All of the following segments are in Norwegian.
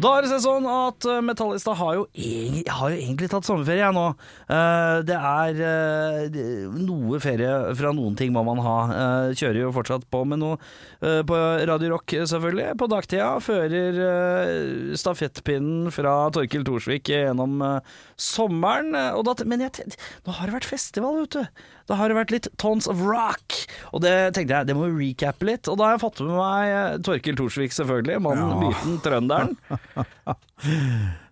Da er det sånn at eh, Metallista har jo, eg- har jo egentlig tatt sommerferie jeg nå. Eh, Det er eh, noe ferie fra noen ting må man ha. Kjører jo fortsatt på med noe på Radio Rock, selvfølgelig. På dagtida fører stafettpinnen fra Torkil Thorsvik gjennom sommeren. da, men jeg, nå har det vært festival, vet du. Da har det vært litt Tons of Rock. Og det tenkte jeg, det må vi recappe litt. Og da har jeg fått med meg eh, Torkil Thorsvik, selvfølgelig. Mannen, Ja. myten, trønderen.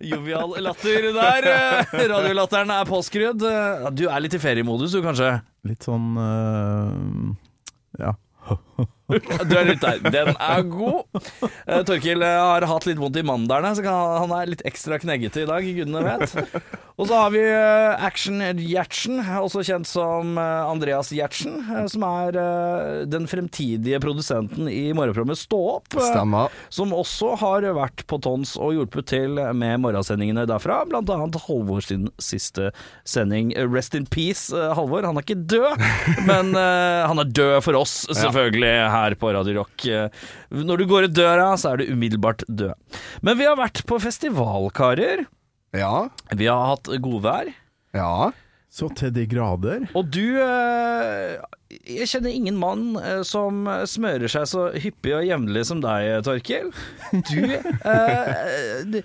Jovial latter der. eh, Radiolatteren er påskrudd. Du er litt i feriemodus, du, kanskje? Litt sånn uh, Ja. Du er litt der. Den er god. Uh, Torkil eh, har hatt litt vondt i mandlene, så han er litt ekstra kneggete i dag, gudene vet. Og så har vi eh, Action Gjertsen, også kjent som Andreas Gjertsen, som er den fremtidige produsenten i morgenprogrammet Stå opp. Stemmer. Som også har vært på tons og hjulpet til med morgensendingene derfra. Blant annet Halvor sin siste sending. Rest in peace, Halvor. Han er ikke død, men han er død for oss, selvfølgelig, her på Radio Rock. Eh, Når du går ut døra, så er du umiddelbart død. Men vi har vært på festival, karer. Ja. Vi har hatt godvær. Ja. Så til de grader. Og du eh, Jeg kjenner ingen mann eh, som smører seg så hyppig og jevnlig som deg, Torkil. Du eh,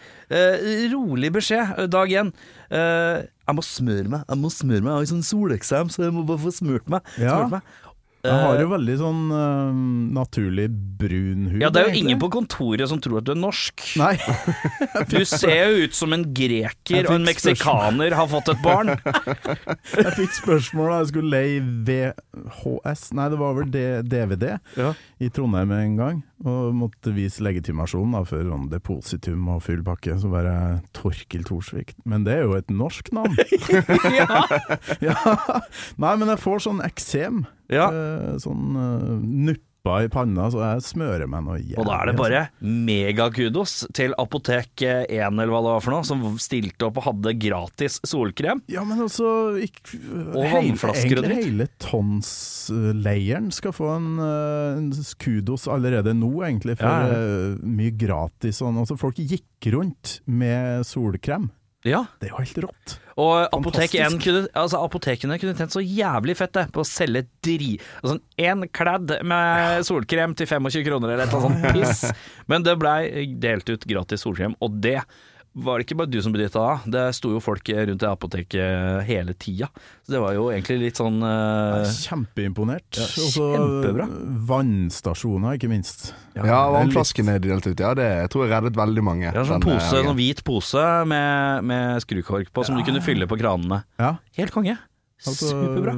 Rolig beskjed, dag én. Eh, jeg må smøre meg. Jeg må smøre meg Jeg har sånn soleksem, så jeg må bare få smurt meg. Ja. Smurt meg. Jeg har jo Eh, veldig sånn uh, naturlig brun hud. ja, det er jo egentlig. ingen på kontoret som tror at du er norsk. Nei. Du ser jo ut som en greker og en meksikaner har fått et barn. Jeg fikk spørsmål da jeg skulle leie VHS, nei det var vel DVD, Ja. i Trondheim en gang. Og måtte vise legitimasjon da, for sånn depositum og full pakke. Så bare Torkil Thorsvik. Men det er jo et norsk navn. ja. ja. Nei, men jeg får sånn eksem. Ja. Eh, sånn uh, nuppa i panna, så jeg smører meg noe jævlig. Og da er det bare megakudos til Apotek 1 eller hva det var for noe, som stilte opp og hadde gratis solkrem. altså. Ja, men altså ikke, Og vannflasker og egentlig dritt. Hele Tons-leiren skal få en, eh, en kudos allerede nå, egentlig, for Ja, eh, mye gratis. Sånn. Altså, folk gikk rundt med solkrem. Ja, Det er jo helt rått. og Apotek 1 kunne, altså apotekene kunne tjent så jævlig fett det, på å selge dri... Altså én kladd med solkrem til 25 kroner eller et eller annet sånt piss. Men det blei delt ut gratis solkrem, og det var det ikke bare du som benytta da. Det sto jo folk rundt i apoteket hele tida. Så det var jo egentlig litt sånn eh, er Kjempeimponert. Ja, kjempebra. vannstasjoner, ikke minst. Ja, vannflaskene de delt ut, ja, det tror jeg reddet veldig mange. Ja, sånn den, pose, sånn hvit pose med, med skrukork på, som du kunne fylle på kranene. Ja, Helt konge. altså, Superbra.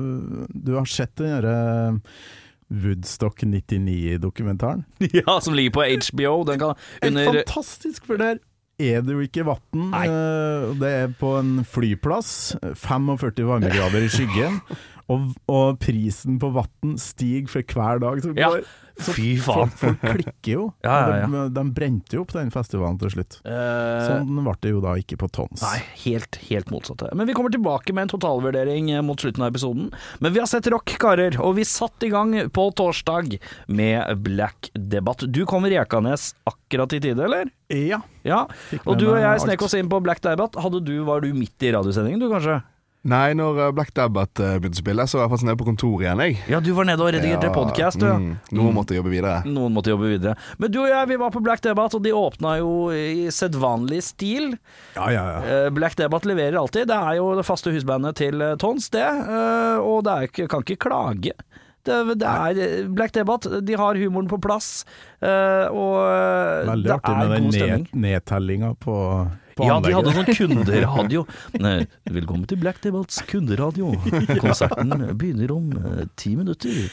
Du har sett den derre Woodstock 99-dokumentaren? Ja, som ligger på HBO. Den kan Helt under fantastisk, for det er det jo ikke vann. Det er på en flyplass, 45 varmegrader i skyggen, og, og prisen på vann stiger for hver dag som går. Så Fy faen. Folk, folk klikker jo. Ja, ja, ja. De, de brente jo opp den festivalen til slutt. Eh, Sånn ble det jo da ikke på Tons. Nei, helt, helt motsatte. Men vi kommer tilbake med en totalvurdering eh, mot slutten av episoden. Men vi har sett rock, karer, og vi satte i gang på torsdag med Black Debatt. Du kom Rekanes akkurat i tide, eller? Ja. Ja. Og du og jeg snek oss inn på Black Debatt. Hadde du, var du midt i radiosendingen, du kanskje? Nei, når eh, Black Dabbat eh, begynte å spille, så var jeg faktisk nede på kontoret igjen, jeg. Ja, du var nede og redigerte Ja, podcast, du. Mm, Noen måtte jobbe videre. Noen måtte jobbe videre. Men du og jeg, vi var på Black Dabbat, og de åpna jo i sedvanlig stil. Ja, ja, ja. Eh, Black Dabbat leverer alltid. Det er jo det faste husbandet til Tons, det. Og det er kan ikke klage. Det, det er Black Debatt, de har humoren på plass, og Veldig det artig er med den god ned, stemning. nedtellinga på, på Ja, de hadde sånn kunderadio. Nei, Velkommen til Black Debatts kunderadio. Konserten begynner om eh, ti minutter.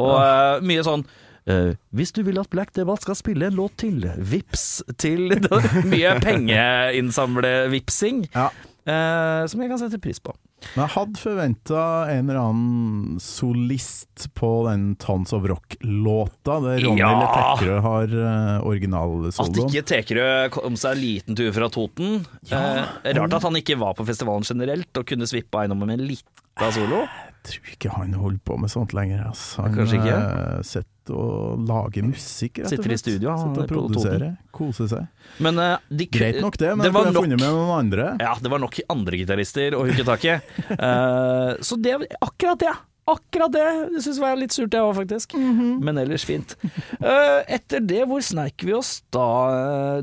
Og eh, mye sånn eh, hvis du vil at Black Debate skal spille en låt til, vips til Mye pengeinnsamle-vipsing, Ja. eh, som jeg kan sette pris på. Men jeg hadde forventa en eller annen solist på den Tons of Rock-låta, der Ronny Ja! Letekkerø har uh, At ikke Tekerø kom seg en liten tur fra Toten. Eh, rart at han ikke var på festivalen generelt og kunne svippe innom med en lita solo. Tror ikke han holder på med sånt lenger. ass. Han Kanskje ikke? Uh, sitter og lager musikk, rett og Sitter i studio, han Sitter og er produserer, koser seg. Men uh, de, Greit nok det, men det kunne nok funnet med noen andre. Ja, det var nok andre gitarister å hooke tak i. uh, så det akkurat det. Akkurat det det syns jeg var litt surt, jeg òg, faktisk. Mhm. Men ellers fint. Uh, etter det, hvor sneik vi oss da?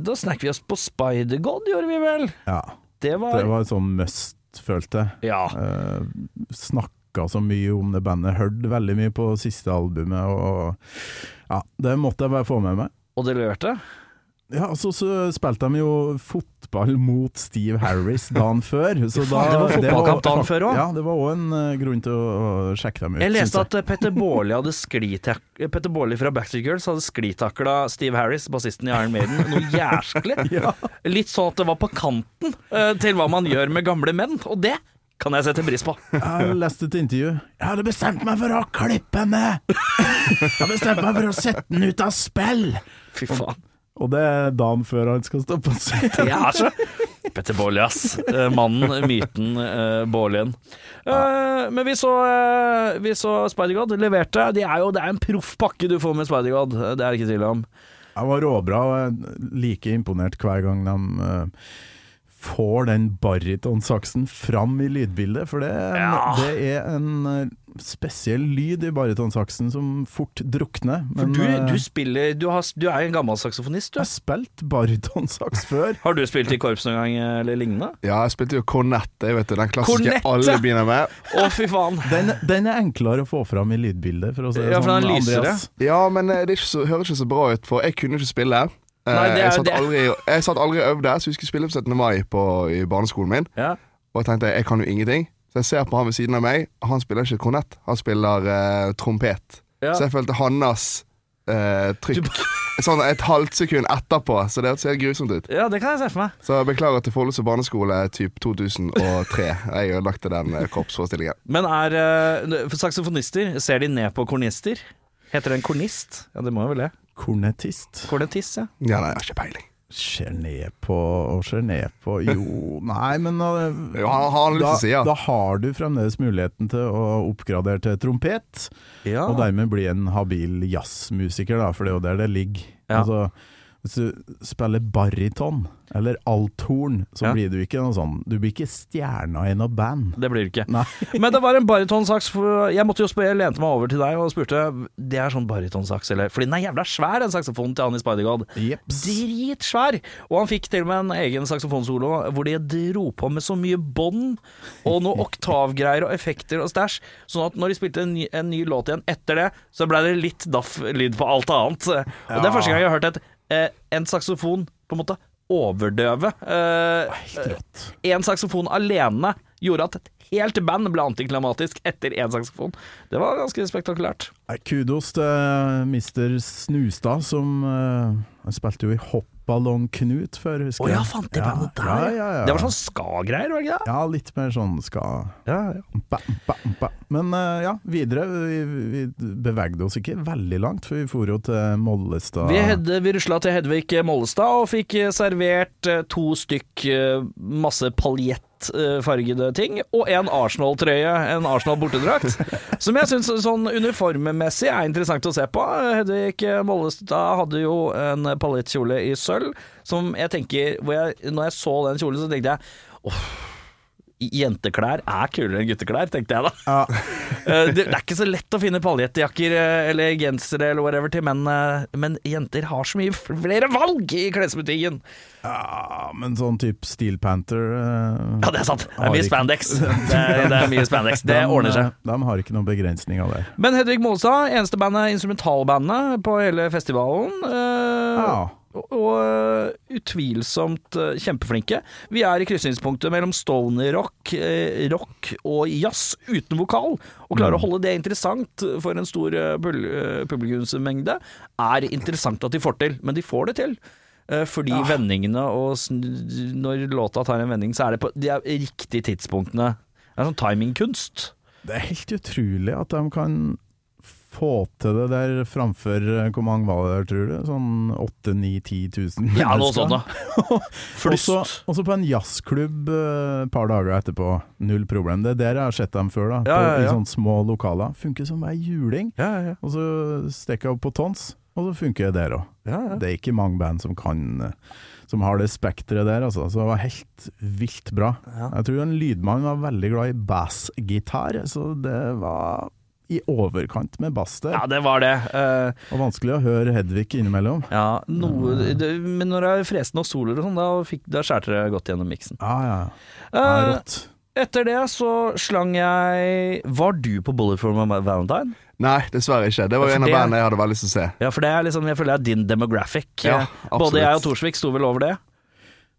Da sneik vi oss på Spider-God, gjorde vi vel? Ja, Det var, det var sånn must, følte jeg. Ja. Uh, Snakka så mye om det bandet, hørte veldig mye på siste albumet, og ja, det måtte jeg bare få med meg. Og det leverte? Ja, altså så spilte de jo fotball mot Steve Harris dagen før. Så da, det var fotballkamp dagen før også. Ja, det var òg en uh, grunn til å, å sjekke dem ut. Jeg leste at eh, Petter Baarli hadde sklitak Petter Baarli fra Backstreet Girls hadde sklitakla Steve Harris, bassisten i Iron Maiden, noe jæsklig. Ja. Litt sånn at det var på kanten uh, til hva man gjør med gamle menn, og det kan jeg sette pris på. Jeg har lest et intervju. Jeg hadde bestemt meg for å klippe henne! Jeg hadde bestemt meg for å sette den ut av spill! Fy faen. Og det er dagen før han skal stå på scenen. Det er så Petter Baarli, ass. Eh, Mannen, myten, uh, Baarlien. Uh, men vi så, uh, vi så Spider-God leverte. Det er jo det er en proff pakke du får med Spider-God, det er det ikke tvil om. Jeg var råbra, og like imponert hver gang de eh, får den barytonsaksen fram i lydbildet, for det, en- Ja. det er en eh, spesiell lyd i barytonsaksen som fort drukner. For Men du, eh, du spiller Du, har, du er en gammel saksofonist, du. jeg har spilt barytonsaks før. Har du spilt i korps noen gang eh, eller lignende? Ja, jeg spilte jo kornett, vet du, den klassiske Kornett, alle begynner med. Å, fy faen. Den, den er enklere å få fram i lydbildet, for å si det Ja, for sånn. den er lysere. Andreas. Ja, men det er ikke så, høres ikke så bra ut, for jeg kunne ikke spille. Eh, Nei, er- jeg, satt aldri, jeg satt aldri og øvde, så vi skulle spille på 17. mai på, i barneskolen min. Ja. Og jeg tenkte jeg kan jo ingenting. Så jeg ser på han ved siden av meg. Han spiller ikke kornett, han spiller eh, trompet. Ja. Så jeg følte hans eh, trykk sånn et halvt sekund etterpå. Så det ser grusomt ut. ja, det kan jeg se for meg. Så jeg beklager til Follese barneskole typ 2003. Jeg ødelagte den eh, korpsforestillingen. Men er eh, saksofonister, ser de ned på kornister? Heter det en kornist? Ja, det må jo vel det. Kornetist. Kornetist, ja. Ja, nei, jeg har ikke peiling. Ser ned på og ser ned på Jo, nei, men da, Jo, han har han da, si, ja. da har du fremdeles muligheten til å oppgradere til trompet, ja. og dermed bli en habil jazzmusiker, da, for det er jo der det ligger. Ja. Altså, hvis du spiller baryton eller althorn, så Ja. blir du ikke noe sånn Du blir ikke stjerna i noe band. Det blir du ikke. Men det var en barytonsaks. Jeg måtte jo spørre, jeg lente meg over til deg og spurte Det er sånn barytonsaks, eller Fordi den er jævla svær, den saksofonen til han i Spider-God. Dritsvær! Og han fikk til og med en egen saksofonsolo hvor de dro på med så mye bånd og noe oktavgreier og effekter og stæsj, sånn at når de spilte en ny, en ny låt igjen etter det, så ble det litt daff-lyd på alt annet. Og det er første gang jeg har hørt et, en saksofon på en måte overdøve. Eh, en saksofon alene gjorde at et helt band ble antiklimatisk etter én saksofon. Det var ganske spektakulært. Kudos til Mr. Snustad, som uh, spilte jo i Hoppballong Knut før, husker Å ja, jeg. faen, det bandet der, ja, ja, ja. Det var sånn ska-greier, var det ikke det? Ja, litt mer sånn ska. Ja, ja. ba, ba, ba. Men eh, ja, videre. Vi, vi bevegde oss ikke veldig langt, for vi for jo til Mollestad. Vi, hed, vi rusla til Hedvig Mollestad og fikk eh, servert eh, to stykk masse masse paljettfargede ting, og en Arsenal-trøye, en Arsenal-bortedrakt, som jeg syns sånn uniformmessig er interessant å se på. Hedvig Mollestad hadde jo en paljettkjole i sølv, som jeg tenker hvor jeg, Når jeg så den kjolen, så tenkte jeg åh, Jenteklær er kulere enn gutteklær, tenkte jeg da. Ja, Eh, det, det er ikke så lett å finne paljettjakker eh, eller gensere eller whatever til menn, eh, men jenter har så mye flere valg i klesbutikken. ja, men sånn type Steel Panther Ja, det er sant. Det er mye spandex. Det er, det er mye spandex. Det de, ordner seg. De har ikke noen begrensninger der. Men Hedvig Mollestad, eneste bandet, instrumentalbandet på hele festivalen. Uh, Ja. Og utvilsomt øh, kjempeflinke. Vi er i krysningspunktet mellom stoner-rock, eh, rock og jazz uten vokal. Å klare å holde det interessant for en stor øh, publikumsmengde er interessant at de får til, men de får det til. Fordi Fordi vendingene og når låta tar en vending, så er det på de riktige tidspunktene. Det er sånn timingkunst. Det er helt utrolig at de kan få til det der framfor eh, Hvor mange var det der, tror du? Sånn 8 000-10 000 Ja, noe sånt da. Også, også på en jazzklubb et par dager etterpå, null problem. Det er der jeg har sett dem før, da. Ja, ja, På, I sånne små lokaler. Funker som ei juling. Ja, ja, Og så stikker jeg opp på tons, og så funker det der òg. ja. Det er ikke mange band som kan eh, Som har det spekteret der, altså. Så det var helt vilt bra. Ja. Jeg tror en lydmann var veldig glad i bassgitar, så det var i overkant med bass der. Ja, det var det. Uh, Og vanskelig å høre Hedvig innimellom. ja, noe, det, men når det er fresen og soler og sånn, da, fikk- da skjærte det godt gjennom miksen. Ja, ja. ja Eh, rått. etter det så slang jeg Var du på Bullet for my Valentine? Nei, dessverre ikke. Det var Ja, en av bandene jeg hadde veldig lyst til å se. Ja, for det er liksom, jeg føler det er din demographic. Ja. Både jeg og Torsvik sto vel over det.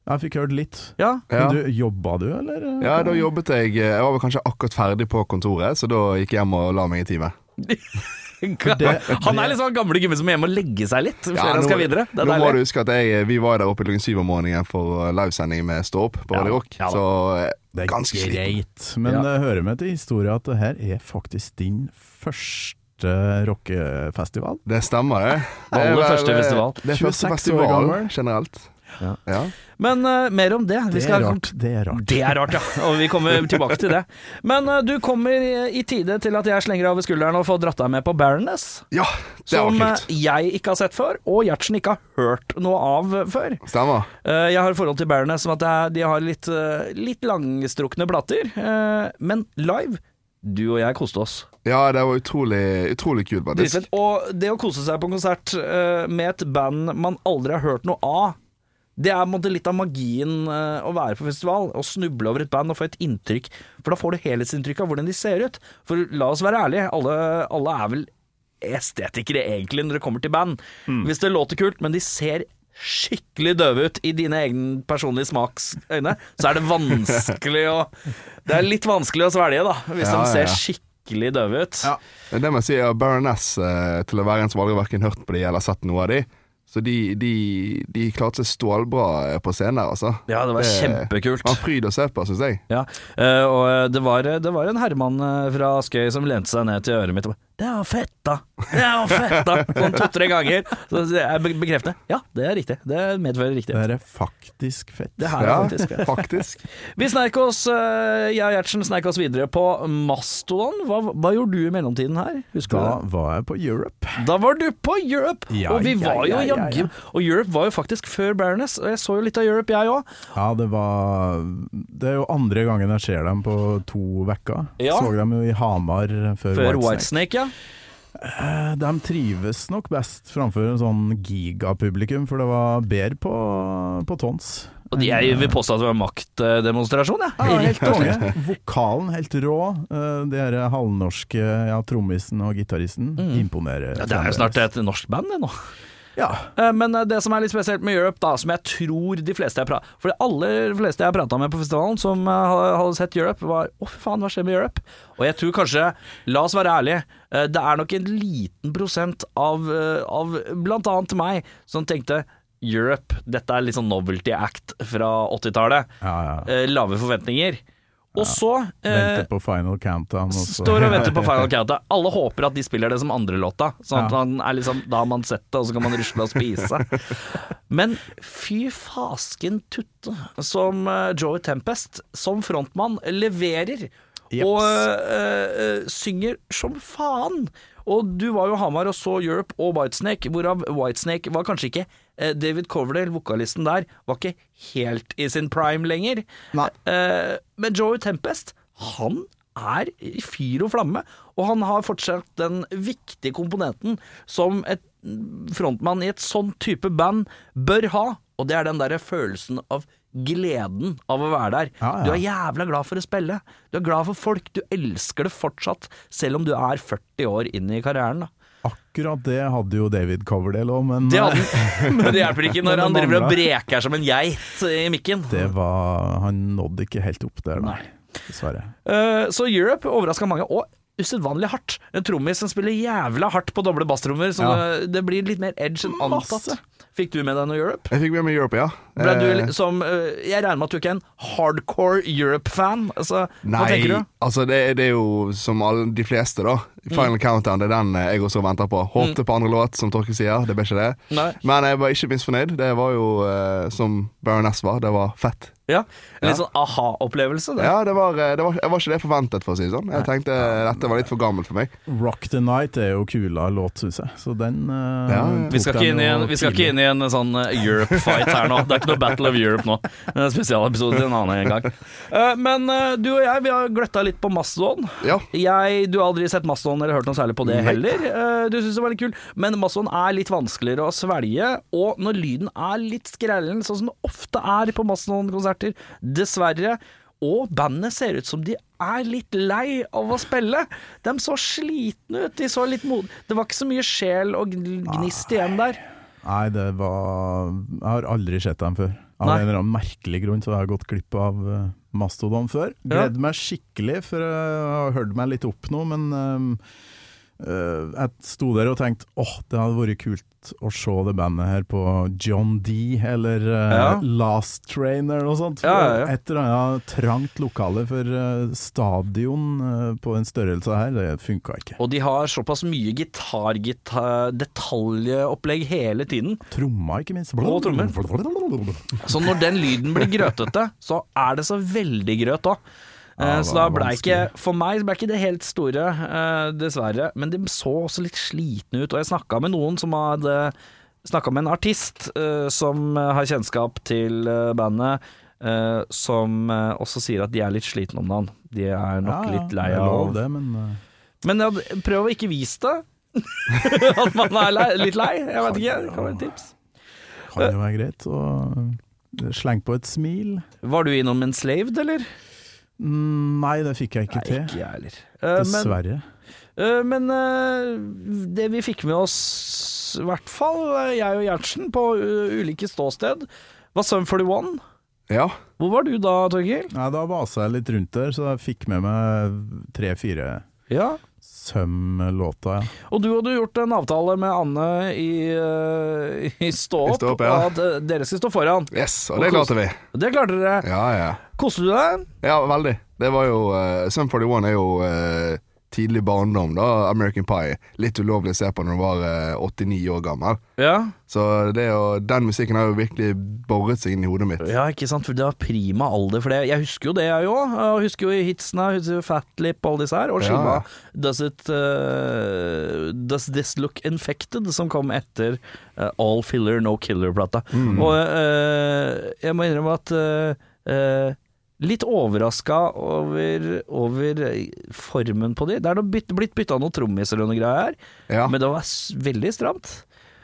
Jeg fikk hørt litt. Ja. Men du, jobba du, eller? Ja, da jobbet jeg Jeg var vel kanskje akkurat ferdig på kontoret, så da gikk jeg hjem og la meg i time. det- Han er liksom gamle gubben som må hjem og legge seg litt før Ja, han skal videre. Det er Nå må du huske at jeg, vi var der oppe klokken syv om morgenen for livesending med Stå opp på Ja, Radio Rock, ja så eh, Det er ganske greit. Men Ja. det hører med til historien at det her er faktisk din første rockefestival. Det stemmer, det. det Aller første eh, festival. Det er første festival generelt. Ja. Men uh, mer om det. Vi Det skal- er rart. Det er rart. Det er rart, ja. Og vi kommer tilbake til det. Men uh, du kommer i i tide til at jeg slenger over skulderen og får dratt deg med på Baroness. ja, det var Som eh, kult. jeg ikke har sett før, og Gjertsen ikke har hørt noe av før. Stemmer. Uh, Jeg har forhold til Baroness som at er, de har litt, eh, litt langstrukne plater. eh, Men live, du og jeg koste oss. Ja, det var utrolig, utrolig kult, faktisk. Og det å kose seg på en konsert uh, med et band man aldri har hørt noe av, det er måte litt av magien eh, å være på festival. Å snuble over et band og få et inntrykk. For da får du helhetsinntrykk av hvordan de ser ut. For la oss være ærlige, alle, alle er vel estetikere egentlig når det kommer til band. Hvis det låter kult, men de ser skikkelig døve ut i dine egne personlige smaksøyne, så er det vanskelig å Det er litt vanskelig å svelge, da, hvis Ja, de ser ja. skikkelig døve ut. Ja. Det må jeg si, ja, Baroness, eh, til å være en som aldri hverken hørt på de eller sett noe av de, så de, de, de klarte seg stålbra eh, på scenen der, altså. Ja, det var kjempekult. Det var fryd å se på, syns jeg. Ja, eh, og det var, det var en herremann eh, fra Askøy som lente seg ned til øret mitt og bare 'Det er jo fett, da! Det er jo fett, da!' Sånn to-tre ganger. Så jeg be- bekrefter. Ja, det er riktig. Det medfører Det er faktisk fett. Det her er Ja, faktisk fett. faktisk. Vi sneik oss, eh, jeg og Gjertsen sneik oss videre på Mastodon. Hva, hva gjorde du i mellomtiden her? Husker Da du det? var jeg på Europe. Da var du på Europe! Ja, og vi ja, var jo ja, ja, jaggu ja. Og Europe var jo faktisk før Baroness, og jeg så jo litt av Europe, jeg òg. Ja, det var Det er jo andre gangen jeg ser dem på to uker. Ja. Så dem jo i Hamar før, Før Whitesnake. Whitesnake, ja. Eh, De trives nok best framfor en sånn gigapublikum, for det var bedre på, på tons. Og jeg vil påstå at det var maktdemonstrasjon, jeg. Ja, helt konge. Vokalen helt rå. Eh, De her halvnorske ja, trommisen og gitaristen imponerer. Mm. Ja, det er jo snart et norsk band, det nå. Ja. Eh, Men eh, det som er litt spesielt med Europe, da, som jeg tror de fleste jeg prater For de aller fleste jeg prata med på festivalen som eh, hadde sett Europe, var 'Å, fy faen, hva skjer med Europe?' Og jeg tror kanskje, la oss være ærlige, det er nok en liten prosent av, av blant annet meg som tenkte Europe, dette er litt sånn novelty act fra 80-tallet. ja, ja. Lave forventninger. Og så eh, Venter på final countdown. Også. Står og venter på Final Countdown. Alle håper at de spiller det som andre låta. Sånn at Ja. man er liksom, da har man sett det, og så kan man rusle og spise. Men fy fasken tutte som eh, Joey Tempest, som frontmann, leverer. Jeps. Og eh, synger som faen. Og du var jo Hamar og så Europe og Whitesnake, hvorav Whitesnake var kanskje ikke David Coverdale, vokalisten der, var ikke helt i sin prime lenger. Nei. Eh, men Joey Tempest, han er i fyr og flamme, og han har fortsatt den viktige komponenten som et frontmann i et sånn type band bør ha, og det er den derre følelsen av gleden av å være der. Ja, ja. Du er jævla glad for å spille. Du er glad for folk. Du elsker det fortsatt, selv om du er 40 år inn i karrieren. Da. Akkurat det hadde jo David Coverdale òg, men Det hadde han, men det hjelper ikke når han driver og breker som en geit i mikken. det var Han nådde ikke helt opp der, Nei. Dessverre. Uh, så Europe overraska mange, og usedvanlig hardt. En trommis som spiller jævla hardt på doble basstrommer, så Ja. det, det blir litt mer edge enn antatt. Fikk du med deg noe Europe? Jeg fikk med meg Europe, ja. Ble du Eh, som eh, Jeg regner med at du ikke er en hardcore Europe-fan. Altså, hva Nei, tenker du? altså det, det er jo som alle de fleste, da. Final Countdown, det er den eh, jeg også venter på. Håpte på andre låt, som Torkel sier. Det ble ikke det. Nei. Men jeg var ikke minst fornøyd. Det var jo eh, som Baroness var. Det var fett. Ja, En litt Ja. sånn aha-opplevelse. det. Ja, det var, eh, det var, jeg var ikke det forventet, for å si det sånn. Jeg tenkte dette var litt for gammelt for meg. Rock the Night er jo kula låt, syns jeg. Så den uh, Ja, Vi skal, ikke inn i den en, vi skal ikke inn i en sånn eh, Europe-fight her nå. Det er ikke noe Battle of Europe nå. Det er en spesialepisode til en annen gang. Uh, Men uh, du og jeg, vi har gløtta litt på Mastodon. Ja. Jeg, du har aldri sett Mastodon eller hørt noe særlig på det heller. Eh, Du syns det var litt kul, men Mastodon er litt vanskeligere å svelge. Og når lyden er litt skrellen, sånn som det ofte er på Mastodon-konserter, dessverre. Og bandet ser ut som de er litt lei av å spille. De så slitne ut. De så litt mod... Det var ikke så mye sjel og gnist igjen der. Nei, det var Jeg har aldri sett dem før. Av Nei. en eller annen merkelig grunn så har jeg gått glipp av eh, Mastodon før. Gleder meg skikkelig, for jeg har hørt meg litt opp nå, men eh, jeg sto der og tenkte åh, det hadde vært kult å se det bandet her på John D, eller eh, Ja. Last Train eller noe sånt. Ja, ja. Et eller annet trangt lokale for eh, stadion eh, på den størrelsen her, det funka ikke. Og de har såpass mye gitar, gitar detaljopplegg hele tiden. Tromma, ikke minst. Og trommer. Så når den lyden blir grøtete, så er det så veldig grøt òg. Ja, så da ble ikke. For meg ble ikke det helt store, eh, dessverre. Men de så også litt slitne ut. Og jeg snakka med noen som hadde Snakka med en artist eh, som har kjennskap til eh, bandet. eh, som eh, også sier at de er litt slitne om dagen. De er nok Ja, litt lei av det, men eh, Men ja, prøv å ikke vise det. at man er lei, litt lei. Jeg vet ikke. Det kan være et tips. kan jo være greit. å sleng på et smil. Var du innom en Enslaved, eller? Mm, Nei, det fikk jeg ikke Nei, til. ikke jeg heller. Eh, men Dessverre. eh, men eh, det vi fikk med oss, i hvert fall jeg og Gjertsen, på ulike ståsted, var Sum 41. Ja. Hvor var du da, Torgeir? Da vasa jeg litt rundt der, så jeg fikk med meg tre-fire Ja. Søm-låter. Ja. Og du hadde gjort en avtale med Anne i, uh, i Stå opp, Stå opp, ja. at eh, dere skal stå foran. Yes, og det klarte vi. Det klarte dere. Ja, ja. Koste du deg? Ja, veldig. Det var jo uh, Sum 41 er jo eh, tidlig barndom, da. American Pie. Litt ulovlig å se på når du var eh, 89 år gammel. Ja. Så det å, den musikken har jo virkelig boret seg inn i hodet mitt. Ja, ikke sant, for det var prima alder for det. Jeg husker jo det, jeg òg. Jeg husker jo hitsene, husker jo Fatlip og alle disse her. Og skiva ja. Does It uh, Does This Look Infected, som kom etter uh, All Filler No Killer-plata. Mm. Og uh, jeg må innrømme at Litt overraska over, over formen på de. Det er bytt, blitt bytta noen trommiser og noe greier her, Ja, men det var veldig stramt.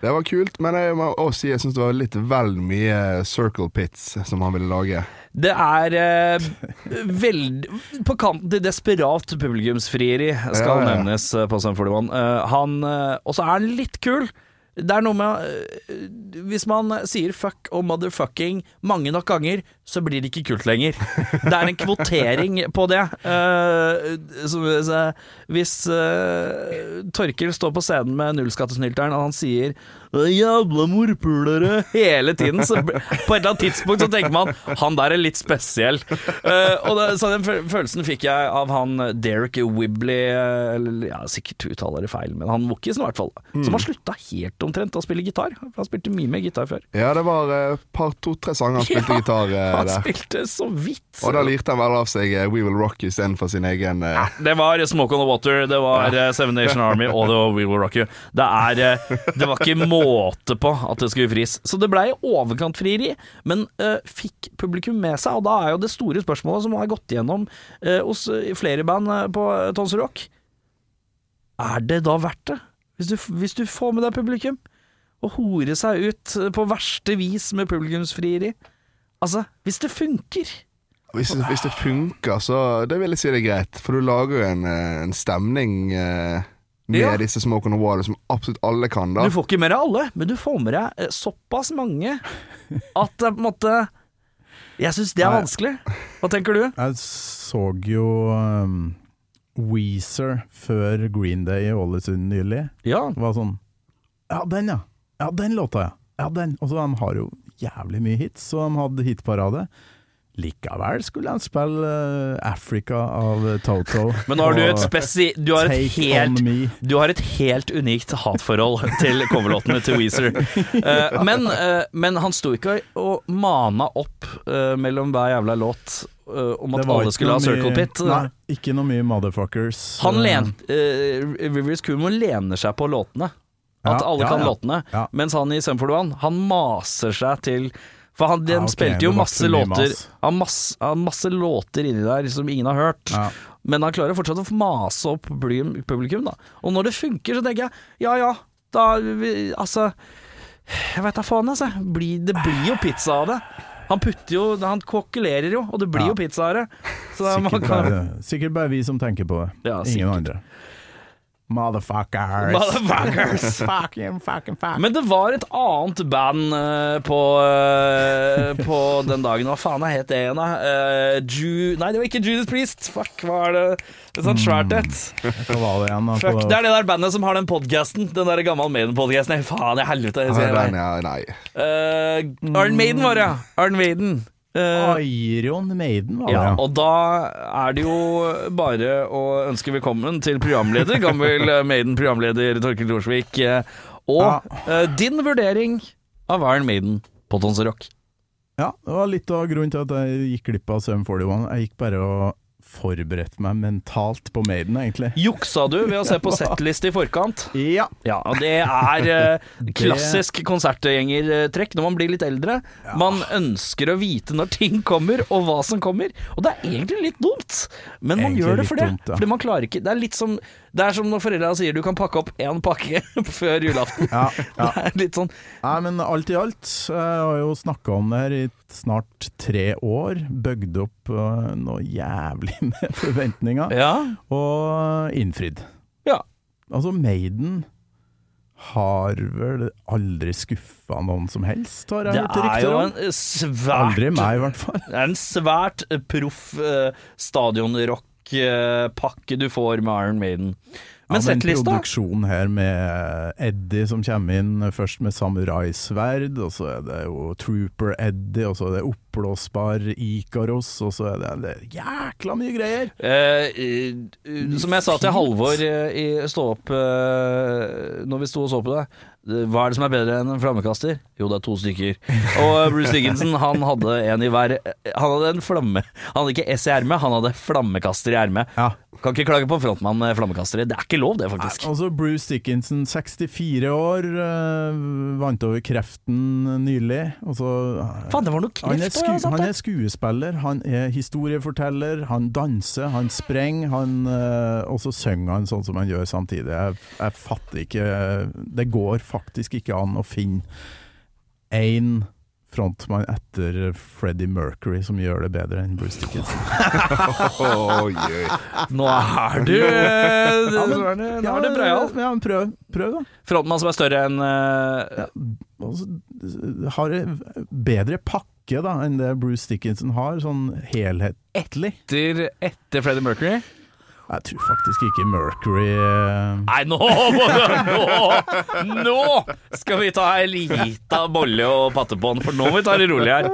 det var kult, men jeg må også si jeg syns det var litt vel mye Circle Pits som han ville lage. Det er eh, veldig På kanten til desperat publikumsfrieri, skal Ja, ja. nevnes eh, på Sum 41. Eh, han eh, Og så er han litt kul. Det er noe med eh, Hvis man sier fuck og motherfucking mange nok ganger, så blir det ikke kult lenger. Det er en kvotering på det. Eh, hvis uh, Torkel står på scenen med nullskattesnylteren, og han sier 'jævla morpulere' hele tiden, så på et eller annet tidspunkt så tenker man 'han der er litt spesiell'. Uh, og det, så den følelsen fikk jeg av han Derek Wibley, eh, eller ja, sikkert uttaler det feil, men han Wokisen i hvert fall, som har slutta helt omtrent å spille gitar. Han spilte mye mer gitar før. Ja, det var et par to-tre sanger han spilte Ja, gitar uh, Han der. spilte så vidt. Og da lirte han vel av seg uh, We Will Rock You istedenfor sin egen ja, Det var Smoke on the Water, det var Seven Nation Army og det var We Will Rock You. Det, er, det var ikke måte på at det skulle fris. Så det blei overkantfrieri, men uh, fikk publikum med seg? Og da er jo det store spørsmålet som har gått igjennom uh, hos eh, flere band eh, på Tons Rock Er det da verdt det? Hvis du, hvis du får med deg publikum, og hore seg ut på verste vis med publikumsfrieri Altså, hvis det funker hvis, hvis det funker, så det vil jeg si det er greit. For du lager jo en, en stemning eh, med Ja. disse Smoke on the Water, som absolutt alle kan, da. Du får ikke med deg alle, men du får med deg eh, såpass mange at det på en måte Jeg syns det er vanskelig. Hva tenker du? Jeg så jo um, Weezer før Green Day i Ålesund nylig. Ja, Det var sånn Ja, den, ja. Ja, den låta, ja. Ja, den. Og så de har jo jævlig mye hits, så de hadde hitparade. Likevel skulle han spille eh, Africa av Toto. men nå har du et spesi... Du har et helt Du har et helt unikt hatforhold til coverlåtene til Weezer. Eh, men, eh, men han sto ikke og mana opp mellom hver jævla låt om at alle skulle ha Circle Pit. Nei, ikke noe mye motherfuckers. Han len, eh, Rivers Cuomo lener seg på låtene. At Ja, alle kan låtene. Mens han i Sum 41, han maser seg til For han, de Ja, okay. spilte jo masse låter. Han masse, han masse låter inni der som ingen har hørt. Ja. Men han klarer fortsatt å mase opp publikum, publikum da. Og når det funker, så tenker jeg ja ja, da vi- Altså Jeg veit da faen, altså. Bli, det blir jo pizza av det. Han putter jo Han kokkelerer jo, og det blir Ja. jo pizza av det. Så da, man Sikkert kan, bare, sikkert bare vi som tenker på det. Ja, Ingen andre. Motherfuckers. Motherfuckers. fucking, fucking, fuck. Men det var et annet band uh, på, uh, på den dagen. Hva faen het det igjen, da? Uh, Ju... Nei, det var ikke Judas Priest. Fuck, hva er det? Et sånt svært et. Det Fuck, det er det der bandet som har den podcasten. Den der gammel Maiden-podcasten. Faen i helvete. Arn Maiden var det, ja. Iron Maiden. Eh, Iron Maiden, var det. ja, Ja, og da er det jo bare å ønske velkommen til programleder, gammel eh, Maiden-programleder Torkel Thorsvik, og og uh, din vurdering av Iron Maiden på Tons Rock. ja, det var litt av grunnen til at jeg gikk glipp av Sum 41. Jeg gikk bare og forberedte meg mentalt på Maiden, egentlig. Juksa du ved å se på settliste i forkant? Ja. Ja, og det er eh, klassisk konsertgjengertrekk når man blir litt eldre. Man ønsker å vite når ting kommer, og hva som kommer. Og det er egentlig litt dumt, men man Egentlig gjør det for det. dumt, ja. Fordi man klarer ikke Det er litt som Det er som når foreldra sier du kan pakke opp én pakke før julaften. Ja, ja. Det er litt sånn Nei, men alt i alt, jeg har jo snakka om det her i snart tre år. Bygd opp øh, noe jævlig med forventninger, Ja. og innfridd. Ja. Altså, Maiden har vel aldri skuffa noen som helst, har jeg Det hørt er rykter jo om. en svært Aldri meg, i hvert fall. Det er en svært eh, proff eh, stadionrock-pakke du får med Iron Maiden. Men ja, den produksjonen her med Eddie som kommer inn først med samuraisverd, og så er det jo Trooper Eddie, og så er det oppblåsbar Ikaros, og så er det, det er jækla mye greier! Eh, eh, som jeg sa til Halvor eh, i Stå opp uh, når vi sto og så på det. eh, Hva er det som er bedre enn en flammekaster? Jo, det er to stykker. Og eh, Bruce Dickinson han hadde en i hver Han hadde en flamme Han hadde ikke S i ermet, han hadde flammekaster i ermet. Ja. Kan ikke klage på frontmann med flammekastere. Det er ikke lov, det, faktisk. Altså Bruce Dickinson, 64 år, øh, vant over kreften nylig. Og så, Faen, det var noe han, er kreft sku, han er skuespiller, han er historieforteller, han danser, han sprenger, han, øh, og så synger han sånn som han gjør samtidig. Jeg, jeg fatter ikke Det går faktisk ikke an å finne én frontmann etter Freddie Mercury som gjør det bedre enn Bruce Dickinson. oh. Nå er du eh, Ja, men- Nå er det, er det. Ja, men prøv, prøv da. Frontmann som er større enn uh... ja, altså, har bedre pakke da enn det Bruce Dickinson har, sånn helhetlig. etter, etter Freddie Mercury. Jeg tror faktisk ikke Mercury eh, Nei, nå må du Nå! Nå skal vi ta ei lita bolle og patte på den, for nå må vi ta det rolig her.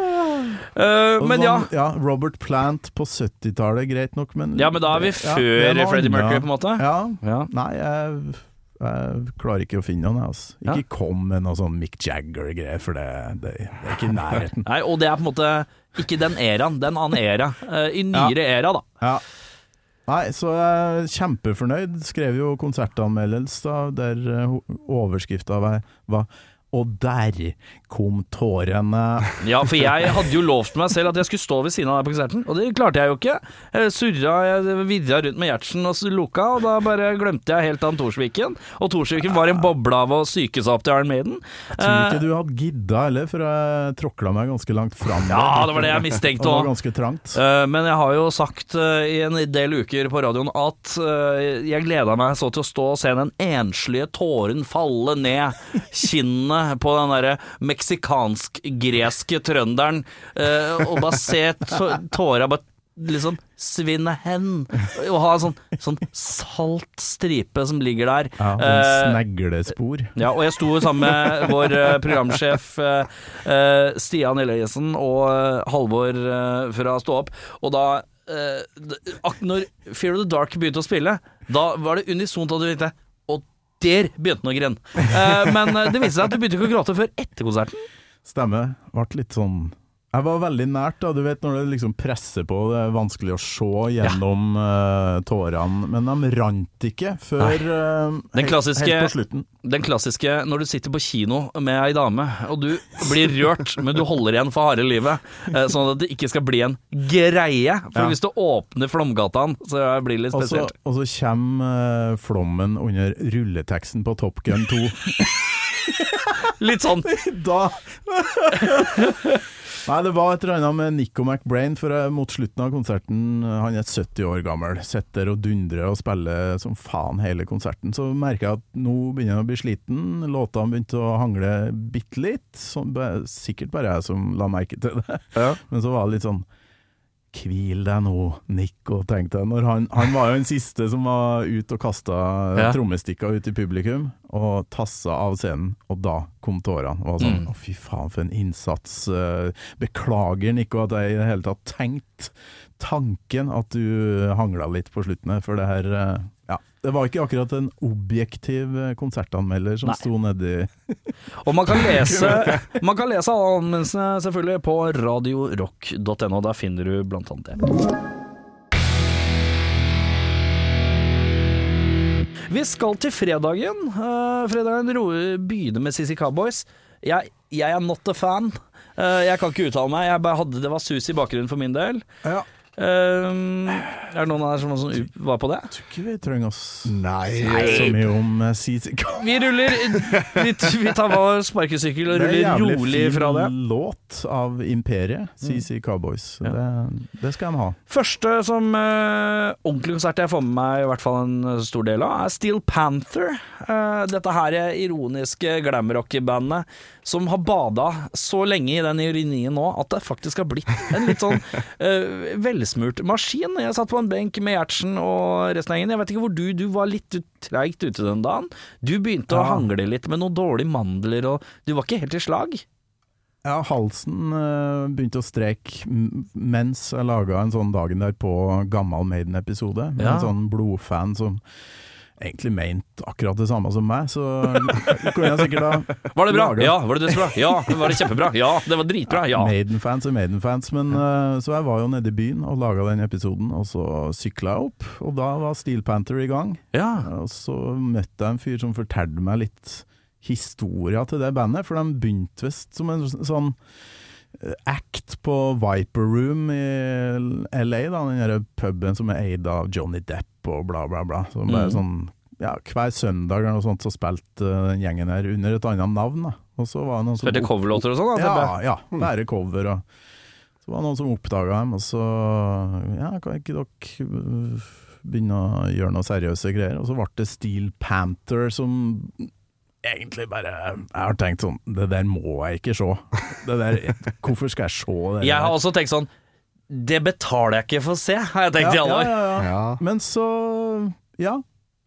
Uh, men ja. ja. Robert Plant på 70-tallet, greit nok, men ja, men da er vi før er Freddie. Mercury, på en måte. Ja. Ja. Nei, jeg, jeg klarer ikke å finne noen, Altså. Ikke Ja. Kom med noe sånn Mick Jagger-greier, for det, det, det er ikke i nærheten. Nei, og det er på en måte ikke den eraen, det er en annen era. Eh, I nyere era, da. Ja. Nei, så jeg er kjempefornøyd. Skrev jo konsertanmeldelse der uh, overskrifta var og der kom tårene. Ja, for jeg hadde jo lovt meg selv at jeg skulle stå ved siden av deg på konserten, og det klarte jeg jo ikke. Jeg surra, jeg virra rundt med Gjertsen og Luka, og da bare glemte jeg helt han Torsviken. Og Torsviken var en boble av å psyke seg opp til Iron Maiden. Jeg tror ikke du hadde gidda heller, for jeg tråkla meg ganske langt fram. Ja, det var det jeg mistenkte òg. Eh, Men jeg har jo sagt eh, i en del uker på radioen at eh, jeg gleda meg så til å stå og se den enslige tåren falle ned kinnet på den derre meksikansk-greske trønderen, eh, og bare se tå- tåra bare liksom svinne hen, og ha en sånn, sånn salt stripe som ligger der. Ja, Eh, sånn sneglespor. ja, og jeg sto sammen med vår eh, programsjef eh, eh, Stian Eliassen og eh, Halvor eh, fra Stå opp, og da eh, Når Fear of the Dark begynte å spille, da var det unisont at du tenkte der begynte han å grine. Eh, men eh, det viste seg at du begynte ikke å gråte før etter konserten. Stemmer. Ble litt sånn Jeg var veldig nært, da. Du vet når det liksom presser på, det er vanskelig å se gjennom eh, tårene. Men de rant ikke før uh, Den helt- klassiske- Helt på slutten. Den klassiske når du sitter på kino med ei dame, og du blir rørt, men du holder igjen for harde livet, Uh, sånn at det ikke skal bli en greie. For Ja. hvis du åpner Flomgataen, så blir det litt Og så, spesielt. og så kommer eh, flommen under rulleteksten på Top Gun 2. Litt sånn da Nei, det var et eller annet med Nico McBrain, for eh, mot slutten av konserten Han er 70 år gammel, sitter og dundrer og spiller som faen hele konserten. Så merker jeg at nå begynner han å bli sliten. Låtene begynte å hangle bitte litt. Sikkert bare jeg som la merke til det. Men så var det litt sånn Hvil deg nå, Nico, tenkte jeg. Når han, han var jo den siste som var ute og kasta Ja. trommestikker ut i publikum, og tassa av scenen, og da kom tårene. Og var sånn, Mm. Å, fy faen, for en innsats. eh, Beklager, Nico, at jeg i det hele tatt tenkte tanken at du hangla litt på slutten her, for det her eh, Ja. Det var ikke akkurat en objektiv eh, konsertanmelder som Nei. sto nedi Og man kan lese Man kan lese alle anmeldelsene selvfølgelig på radiorock.no. Der finner du blant annet det. Vi skal til fredagen. Uh, fredagen begynner med CC Cowboys. Jeg, jeg er not a fan. Uh, jeg kan ikke uttale meg. Jeg bare hadde, det var sus i bakgrunnen for min del. Ja. Eh, er det noen av dere som, som var på det? Tror ikke vi trenger å si så mye om eh, CC Vi ruller Vi, vi tar vår sparkesykkel og ruller rolig fra Det Det er en jævlig fin låt av Imperiet, CC Cowboys. Ja. Det, det skal de ha. Første som uh, ordentlig konsert jeg får med meg i hvert fall en stor del av, er Steel Panther. Uh, dette her er ironiske glamrock-bandet som har bada så lenge i den urinien nå at det faktisk har blitt en litt sånn uh, velsmurt maskin. Jeg satt på en benk med Gjertsen og resten av gjengen. Jeg vet ikke hvor du Du var litt treigt ute den dagen. Du begynte å Ja. hangle litt med noen dårlige mandler, og du var ikke helt i slag. Ja, halsen eh, begynte å streke mens jeg laga en sånn dagen der på gammel Maiden-episode, med Ja. en sånn blodfan som egentlig meint akkurat det samme som meg, så kunne jeg sikkert da Var det bra? Ja. Var det dødsbra? Ja. Var det kjempebra? Ja. Det var dritbra? Ja. Maiden-fans er Maiden-fans, men uh, så jeg var jo nede i byen og laga den episoden, og så sykla jeg opp, og da var Steel Panther i gang. ja. Og så møtte jeg en fyr som fortalte meg litt historia til det bandet, for de begynte visst som en sånn eh, act på Viper Room i LA, da, den puben som er eid av Johnny Depp og bla, bla, bla. Så bare Mm. sånn, ja, hver søndag eller noe sånt så spilte eh, den gjengen her under et annet navn. Da. Og så var det noen som Spilte coverlåter og sånn? da, Ja, ja, bare cover. Og så var det noen som oppdaga dem, og så ja, kan ikke dere begynne å gjøre noe seriøse greier? Og så ble det Steel Panther som egentlig bare Jeg har tenkt sånn Det der må jeg ikke se. Det der, hvorfor skal jeg se det Jeg har også tenkt sånn Det betaler jeg ikke for å se, har jeg tenkt i ja, alle år. ja, ja. Ja. Men så, ja.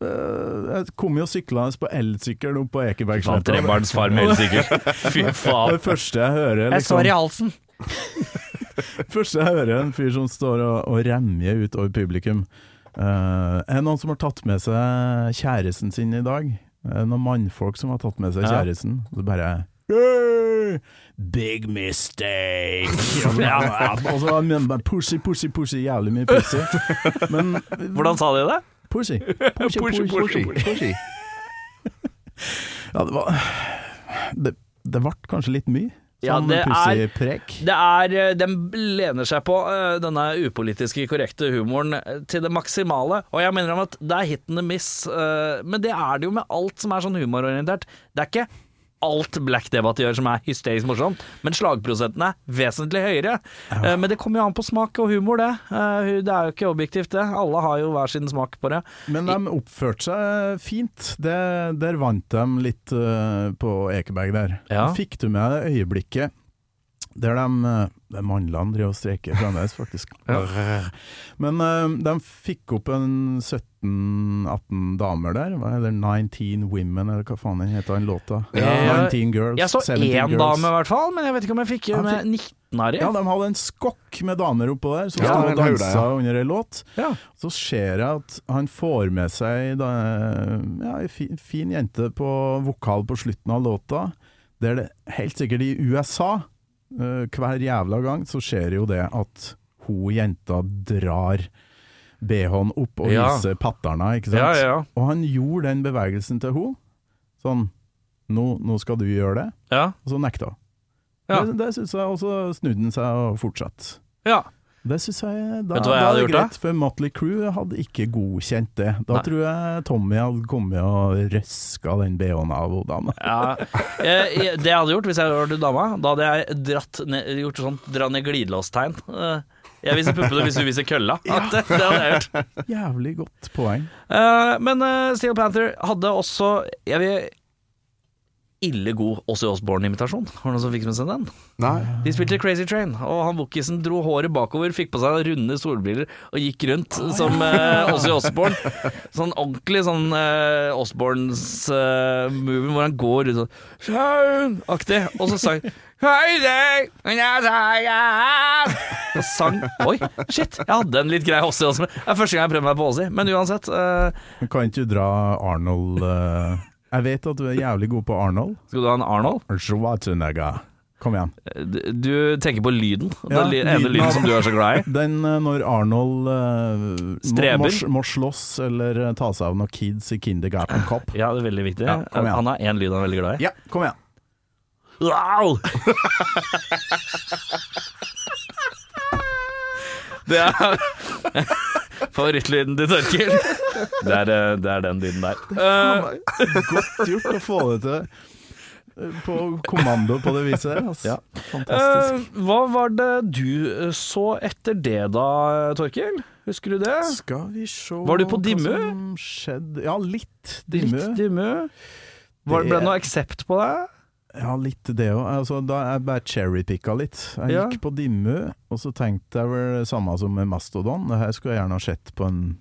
øh, Jeg kom jo syklende på elsykkel opp på Ekebergsletta. trebarnsfar med elsykkel. Fy faen. Det første jeg hører liksom, halsen. Første jeg hører en fyr som står og, og remjer utover publikum. Uh, er det noen som har tatt med seg kjæresten sin i dag? Er noen mannfolk som har tatt med seg kjæresten? Og så bare «Hey, Big mistake! og så det bare pussy, pussy, pussy, jævlig mye pussy. Men Hvordan sa de det? Pussy. Pussy, pussy, pussy. Pushy. Ja, det var det, Det ble kanskje litt mye. Ja, Sånn det er- Det er, eh, Den lener seg på eh, denne upolitiske korrekte humoren eh, til det maksimale. Og jeg mener om at det er hit and miss, men det er det jo med alt som er sånn humororientert. Det er ikke alt Black Debate gjør som er hysterisk morsomt, men slagprosenten er vesentlig høyere. Ja. Men det kommer jo an på smak og humor, det. Eh, Det er jo ikke objektivt, det. Alle har jo hver sin smak på det. Men de oppførte seg fint. Det, der vant de litt eh, på Ekeberg der. Ja. Fikk du med øyeblikket der de, uh, de Mandlene driver og streiker fremdeles, faktisk. Men eh, de fikk opp en 17-18 damer der, hva er 19 Women, eller hva faen den heter den låta? Ja. 19 Girls. Jeg så 17 én dame, i hvert fall, men jeg vet ikke om jeg fikk Ja, med fikk- 19 av de. Ja, de hadde en skokk med damer oppå der, som Ja, sto og dansa ja. under ei låt. Ja. Så ser jeg at han får med seg da, ja, ei fin, fin jente på vokal på slutten av låta. Det er det helt sikkert i USA. Eh, hver jævla gang så skjer jo det at hun jenta drar BH-en opp og Ja. viser patterna, ikke sant? Ja, ja, Og han gjorde den bevegelsen til hun Sånn nå, nå skal du gjøre det. ja. Og så nekta hun. Ja. Det, det synes jeg, Og så snudde han seg og fortsatte. ja. Det synes jeg da, da er det greit, for Motley Crew hadde ikke godkjent det. Da Nei. tror jeg Tommy hadde kommet og røska den BH-en av hodene. Ja, eh, jeg- det jeg hadde gjort hvis jeg hadde vært dama, da hadde jeg dratt ned, gjort sånn dra ned glidelåstegn. Eh, Jeg viser puppene hvis du viser kølla. At det, det hadde jeg gjort. Jævlig godt poeng. Eh, men Steel Panther hadde også Jeg vil ille god Åssi Osborne-imitasjon. Var det noen som fikk med seg den? Nei. De spilte Crazy Train, og han Wookisen dro håret bakover, fikk på seg runde solbriller og gikk rundt som uh, Åssi Osborne. Sånn ordentlig sånn uh, Osborns uh, movie hvor han går rundt sånn Aktig. Og så sang Hei deg, og sang Oi, shit, jeg hadde en litt grei Åssi også. Det er første gang jeg prøver meg på Åssi. Men uansett. eh, Kan ikke du dra Arnold eh, Jeg vet at du er jævlig god på Arnold. skal du ha en Arnold? Schwarzenegger. Kom igjen. Du, du tenker på lyden. Ja, Den ene lyden lyden som du er så glad i. Den eh, når Arnold uh, må, må, slåss eller eh, ta seg av noen kids i Kindergarten Cop. Ja, det er veldig viktig. Ja, han har én lyd han er veldig glad i. Ja, kom igjen. Wow! Det er favorittlyden til Torkil. Det er, eh, det er den lyden der. Eh, Godt gjort å få det til på kommando på det viset der. Altså. Ja. Fantastisk. eh, hva var det du så etter det da, Torkil? Husker du det? Skal vi se Var du på Dimmu? Ja, litt Dimmu. Litt Dimmu. Var- Ble det noe aksept på det? Ja, litt det òg. Altså, da jeg bare cherrypicka litt. Jeg Ja. gikk på Dimmu, og så tenkte jeg vel det samme som med Mastodon. Det her skulle jeg gjerne ha sett på en,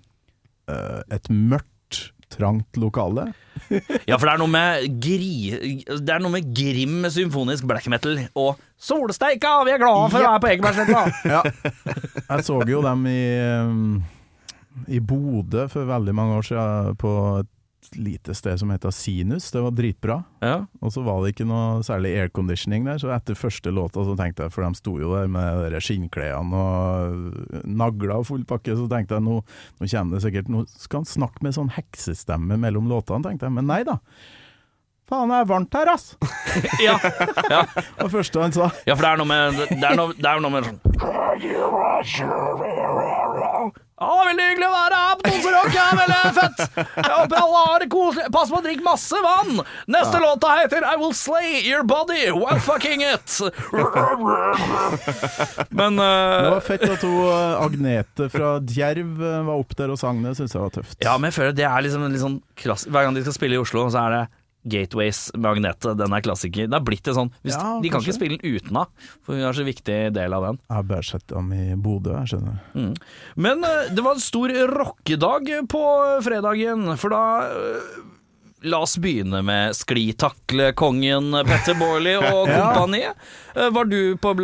uh, et mørkt, trangt lokale. Ja, for det er noe med gri... Det er noe med grim symfonisk black metal og Solsteika, vi er glade for å være på Ekebergsletta! Ja. Jeg så jo dem i, um, i Bodø for veldig mange år siden, på et lite sted som heter Sinus. Det var dritbra. Ja. Og så var det ikke noe særlig airconditioning der, så etter første låta så tenkte jeg, for de sto jo der med de skinnklærne og nagler og full pakke, så tenkte jeg nå, nå kommer det sikkert Nå skal han snakke med sånn heksestemme mellom låtene, tenkte jeg. Men nei da. Faen, det er varmt her, ass! Ja, ja. Det var første han sa. ja, for det er noe med Det er noe, det er noe med sånn Ja, veldig hyggelig å være her på Tonserock. Ja, veldig fett. Jeg håper alle har det koselig. Pass på å drikke masse vann. Neste låta heter I Will Slay Your Body While Fucking It. Men uh, Det var fett at hun eh, Agnete fra Djerv eh, var opp der og sang det, syns jeg var tøft. Ja, men jeg føler det er liksom litt sånn klass Hver gang de skal spille i Oslo, så er det Gateways med Den er klassiker. Det er blitt det sånn hvis, Ja, De kan ikke spille den uten av, for hun er så viktig del av den. Jeg har bare sett dem i Bodø, jeg skjønner. Men eh, det var en stor rockedag på fredagen, for da eh, La oss begynne med sklitaklekongen Petter Borley og Ja. kompani. Eh, Var du på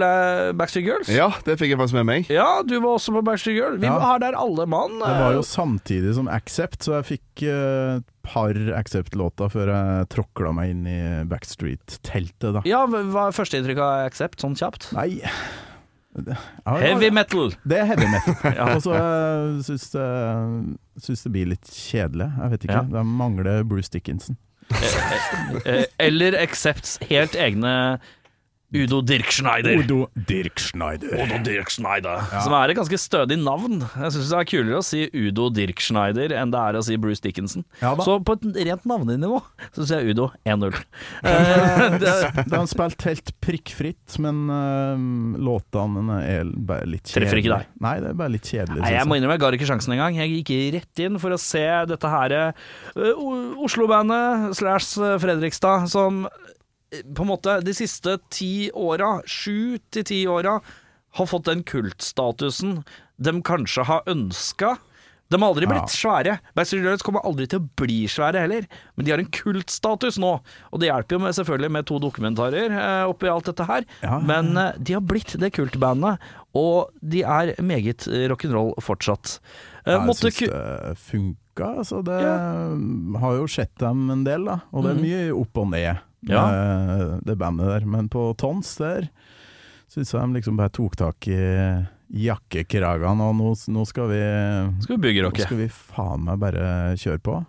Backstreet Girls? Ja, det fikk jeg faktisk med meg. Ja, du var også på Backstreet Girls. Vi Ja. var der alle mann. Det var jo samtidig som Accept, så jeg fikk eh, et par Accept-låter før jeg tråkla meg inn i Backstreet-teltet, da. Ja, Hva er førsteinntrykket av Accept, sånn kjapt? Nei ja, Heavy metal. Det er heavy metal. Ja. Og så uh, syns det, syns det blir litt kjedelig. Jeg vet ikke. Ja. Det mangler Bruce Dickinson. Eh, Eller Accepts helt egne Udo Dirk Schneider. Dirkschneider. Dirk Schneider. Udo Dirk Schneider. Som er et ganske stødig navn. Jeg syns det er kulere å si Udo Dirk Schneider enn det er å si Bruce Dickinson. Ja. Så på et rent navnenivå så sier jeg Udo 1-0. Den har spilt helt prikkfritt, men uh, låtene er bare litt kjedelige. Treffer ikke deg? Nei, det er bare litt kjedelig. Nei, jeg må innrømme, jeg ga ikke sjansen engang. Jeg gikk rett inn for å se dette her uh, Oslo-bandet slash eh, Fredrikstad, som på en måte de siste ti åra, sju til ti åra, har fått den kultstatusen de kanskje har ønska. De har aldri blitt Ja. svære. Backstreet Girls kommer aldri til å bli svære heller, men de har en kultstatus nå. Og det hjelper jo med, selvfølgelig med to dokumentarer eh, oppi alt dette her, Ja, ja, men eh, de har blitt det kultbandet, og de er meget eh, rock'n'roll fortsatt. Eh, Jeg syns det funka. Altså det har jo sett dem en del, da. Og det er Mhm. mye opp og ned Ja. det bandet der. Men på Tons der syns jeg de liksom bare tok tak i jakkekragene, og nå, nå skal vi skal vi bygge Nå skal vi faen meg bare kjøre på.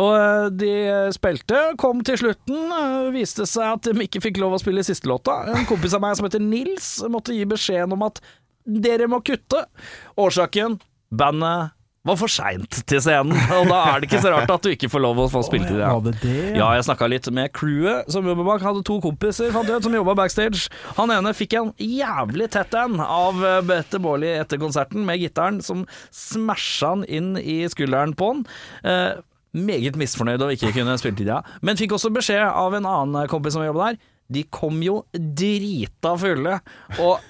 Og eh, de spilte, kom til slutten, eh, viste seg at de ikke fikk lov å spille siste låta. En kompis av meg som heter Nils måtte gi beskjeden om at dere må kutte. Årsaken? Bandet var for seint til scenen, og da er det ikke så rart at du ikke får lov å få spilt i det. Ja, det? Ja, jeg snakka litt med crewet som jobber bak. Hadde to kompiser fant ut, som jobba backstage. Han ene fikk en jævlig tett en av eh, Bette Baarli etter konserten, med gitaren som smasha han inn i skulderen på han. Eh, meget misfornøyd og ikke kunne spilt i det. Men fikk også beskjed av en annen kompis som jobba der. De kom jo drita fulle og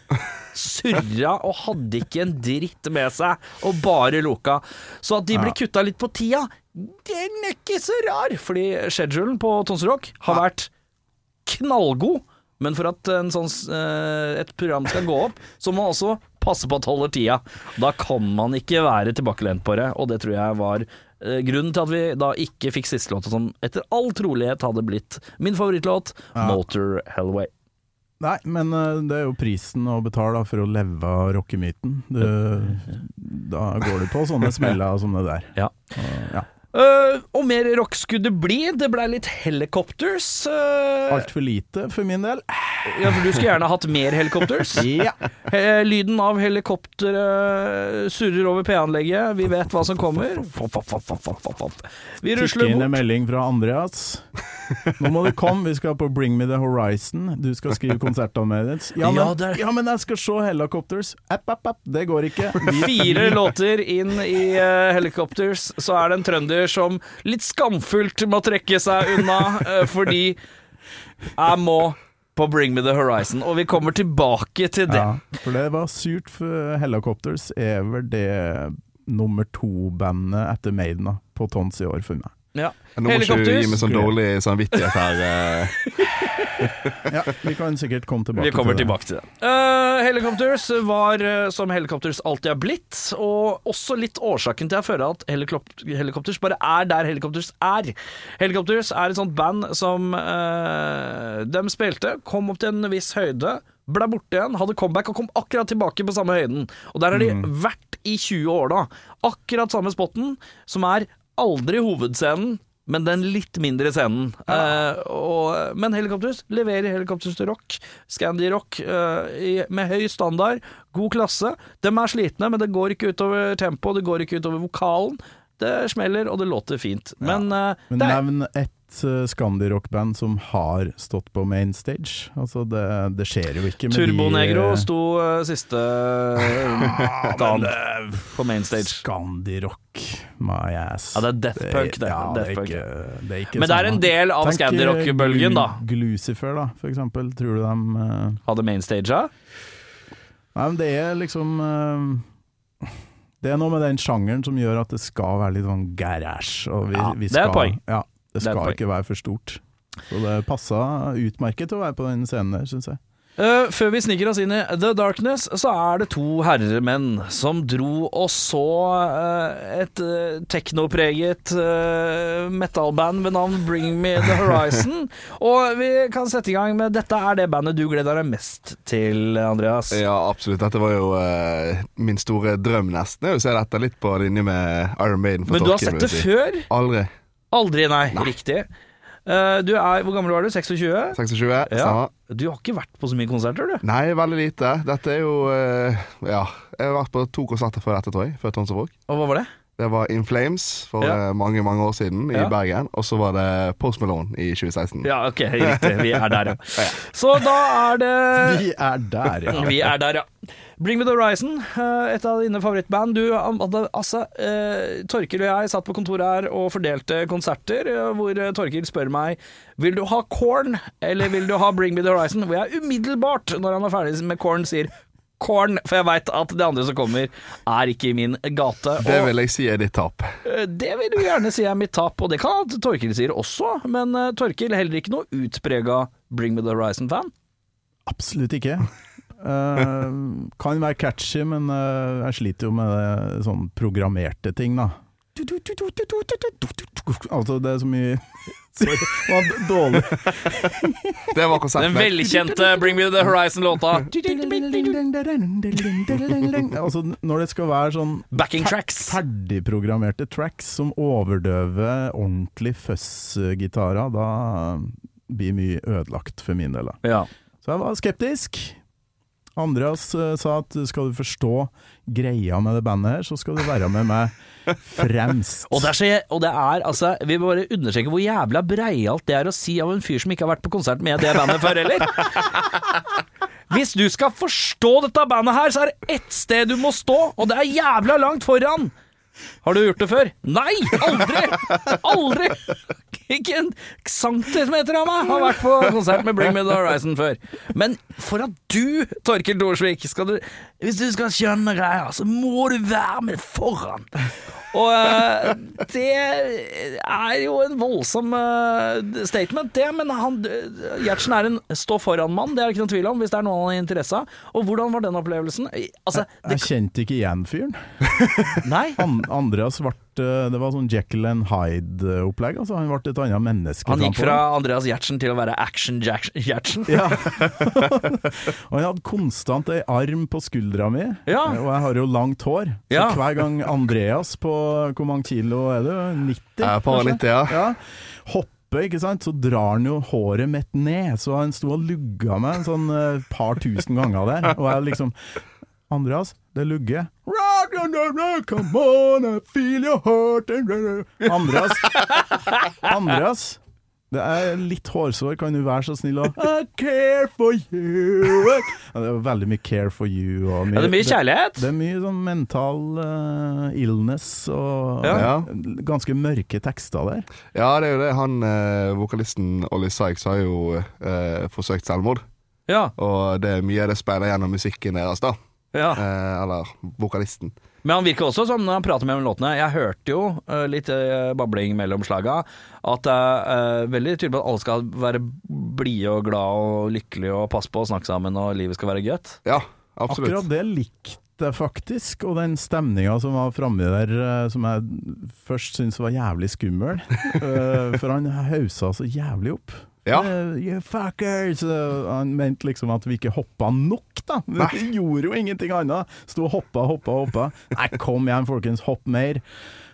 surra og hadde ikke en dritt med seg, og bare loka. Så at de ble kutta litt på tida, den er ikke så rar, fordi schedulen på Tons Rock har vært knallgod. Men for at en sånn, eh, et program skal gå opp, så må man også passe på at holder tida. Da kan man ikke være tilbakelent på det, og det tror jeg var grunnen til at vi da ikke fikk siste låta, som etter all trolighet hadde blitt min favorittlåt, Ja. 'Motor Hellway'. Nei, men eh, det er jo prisen å betale for å leve av rockemyten. Da går du på sånne smeller som det der. Ja. Ja. Eh, og mer rock skulle det bli. Det blei litt Helicopters. Uh, Altfor lite for min del. ja, for du skulle gjerne hatt mer Helicopters. Ja. Eh, lyden av helikopteret surrer over P-anlegget. Vi vet hva som kommer. Vi rusler inn en melding fra Andreas. Nå må du komme, vi skal på Bring Me The Horizon. Du skal skrive konsertanmeldelse. Ja, Ja, men, ja, men jeg skal se Helicopters. App, app, app. Det går ikke. Fire låter inn i uh, Helicopters, så er det en trønder som litt skamfullt må trekke seg unna eh, fordi jeg må på Bring Me The Horizon. Og vi kommer tilbake til det. Ja, for det var surt, for Helicopters er vel det nummer to-bandet etter Maiden på Tons i år for meg. Ja. Nå må ikke du gi meg sånn dårlig samvittighet her. eh. Ja, vi kan sikkert komme tilbake Vi kommer til det. tilbake til det. Uh, Helicopters var uh, som Helicopters alltid har blitt, og også litt årsaken til jeg føler at Helikop- Helicopters bare er der Helicopters er. Helicopters er et sånt band som uh, de spilte, kom opp til en viss høyde, ble borte igjen, hadde comeback og kom akkurat tilbake på samme høyden. Og der har de vært i 20 år da. Akkurat samme spotten, som er aldri hovedscenen, men den litt mindre scenen. Eh, og, men Helicopters leverer Helicopters til rock, Scandi-rock, eh, i- med høy standard, god klasse. De er slitne, men det går ikke utover tempo, det går ikke utover vokalen. Det smeller, og det låter fint. Men, eh, Men det er, nevn ett uh, Scandi-rockband som har stått på main stage. Altså, det, det skjer jo ikke med Turbonegro de sto uh, siste uh, dagen på mainstage. Scandi-rock, my ass. Ja, det er Death Punk, det. Ja, Death det, er ikke, det ikke Men det er en del av Scandi-rock-bølgen, da. Glu- Glucifer, da, for eksempel. Tror du de uh, Hadde mainstagea? Nei, men det er liksom eh, Det er noe med den sjangeren som gjør at det skal være litt sånn garasje. Og vi, Ja, vi det er et poeng. Ja, det Det skal poeng. ikke være for stort. Så det passa utmerket å være på den scenen der, syns jeg. Eh, før vi sniker oss inn i The Darkness, så er det to herremenn som dro og så uh, et uh, teknopreget uh, metallband ved navn Bring Me The Horizon. og vi kan sette i gang med Dette er det bandet du gleder deg mest til, Andreas. Ja, absolutt. Dette var jo min store drøm, nesten. Jeg ser dette litt på linje med Iron Maiden. Men du har sett det før? Aldri. Aldri, nei. Riktig. Eh, du er, Hvor gammel var du? 26? 26, Ja. stemmer. Du har ikke vært på så mye konserter, du. Nei, veldig lite. Dette er jo eh, Ja. Jeg har vært på to konserter før dette, tror jeg. Før Tons og Folk. Og hva var det? Det var In Flames for Ja. eh, mange mange år siden i Ja. Bergen. Og så var det Post Malone i 2016. Ja, ok, riktig. Vi er der, ja. Så da er det Vi er der, ja. Vi er der, ja. Bring Me The Horizon, eh, et av dine favorittband. Du, altså, eh, Torkil og jeg satt på kontoret her og fordelte konserter, eh, hvor Torkil spør meg Vil du ha Korn, eller vil du ha Bring Me The Horizon? Hvor jeg umiddelbart, når han er ferdig med Korn, sier Korn, for jeg veit at det andre som kommer, er ikke i min gate. Det vil jeg si er ditt tap. det vil du gjerne si er mitt tap, og det kan at Torkil sier også, men Torkil er heller ikke noe utprega Bring Me The Horizon-fan. Absolutt ikke. Eh, kan være catchy, men uh, jeg sliter jo med det, sånn programmerte ting, da. Altså, det er så mye Sorry, det var dårlig. Det var Den konseptet. velkjente Bring Me The Horizon-låta. Altså, når det skal være sånn Backing tracks. ferdigprogrammerte tracks som overdøver ordentlig fuzz-gitarer, da blir mye ødelagt for min del. da. Ja. Så jeg var skeptisk. Andreas eh, sa at skal du forstå greia med det bandet her, så skal du være med meg fremst. Og det er, så, og det er altså Vi må bare understreke hvor jævla breialt det er å si av en fyr som ikke har vært på konsert med det bandet før heller. Hvis du skal forstå dette bandet her, så er det ett sted du må stå, og det er jævla langt foran. Har du gjort det før? Nei! Aldri! Aldri! Ikke en centimeter av meg har vært på konsert med Bring Me The Horizon før. Men for at du, Torkil Thorsvik, skal du Hvis du skal skjønne greia, så må du være med foran. Og eh, det er jo en voldsom eh, statement, det. Men han, Gjertsen er en stå foran-mann, det er det ikke noen tvil om, hvis det er noe han har interesse av. Og hvordan var den opplevelsen? Altså, det, Jeg kjente ikke igjen fyren. nei? An Andreas ble eh, Det var sånn Jekyll and Hyde-opplegg. Altså, han ble et annet menneske. Han gikk fra Andreas Gjertsen til å være Action-Gjertsen. Ja. og han hadde konstant ei arm på skuldra mi, Ja. og jeg har jo langt hår. Så Ja. hver gang Andreas på Hvor mange kilo er du? 90? Jeg er på 90, ja. Ja. Ikke sant, så drar han jo håret mitt ned. Så han sto og lugga meg en sånn uh, par tusen ganger der. Og jeg liksom Andreas, det lugger. Come on, I feel your heart Andreas, Andreas det er litt hårsår, kan du være så snill å I care for you ja, Det er veldig mye care for you. Og Ja, det er mye kjærlighet. det er mye sånn mental uh, illness og Ja. Ja. ganske mørke tekster der. Ja, det er jo det. Han eh, vokalisten Ollie Sykes har jo eh, forsøkt selvmord. Ja, Og det er mye av det speiler gjennom musikken deres, da. Ja. Eh, eller vokalisten. Men han virker også som når han prater mellom låtene Jeg hørte jo uh, litt uh, babling mellom slaga, at det er eh, veldig tydelig på at alle skal være blide og glade og lykkelige og passe på å snakke sammen, og livet skal være godt. Ja, absolutt. Akkurat det likte jeg faktisk, og den stemninga som var framme der, som jeg først syntes var jævlig skummel. For han hausa så jævlig opp. Ja. Eh, You fuckers! Eh, Han mente liksom at vi ikke hoppa nok, da. Vi gjorde jo ingenting annet. Sto og hoppa, hoppa, hoppa. Nei, kom igjen, folkens, hopp mer.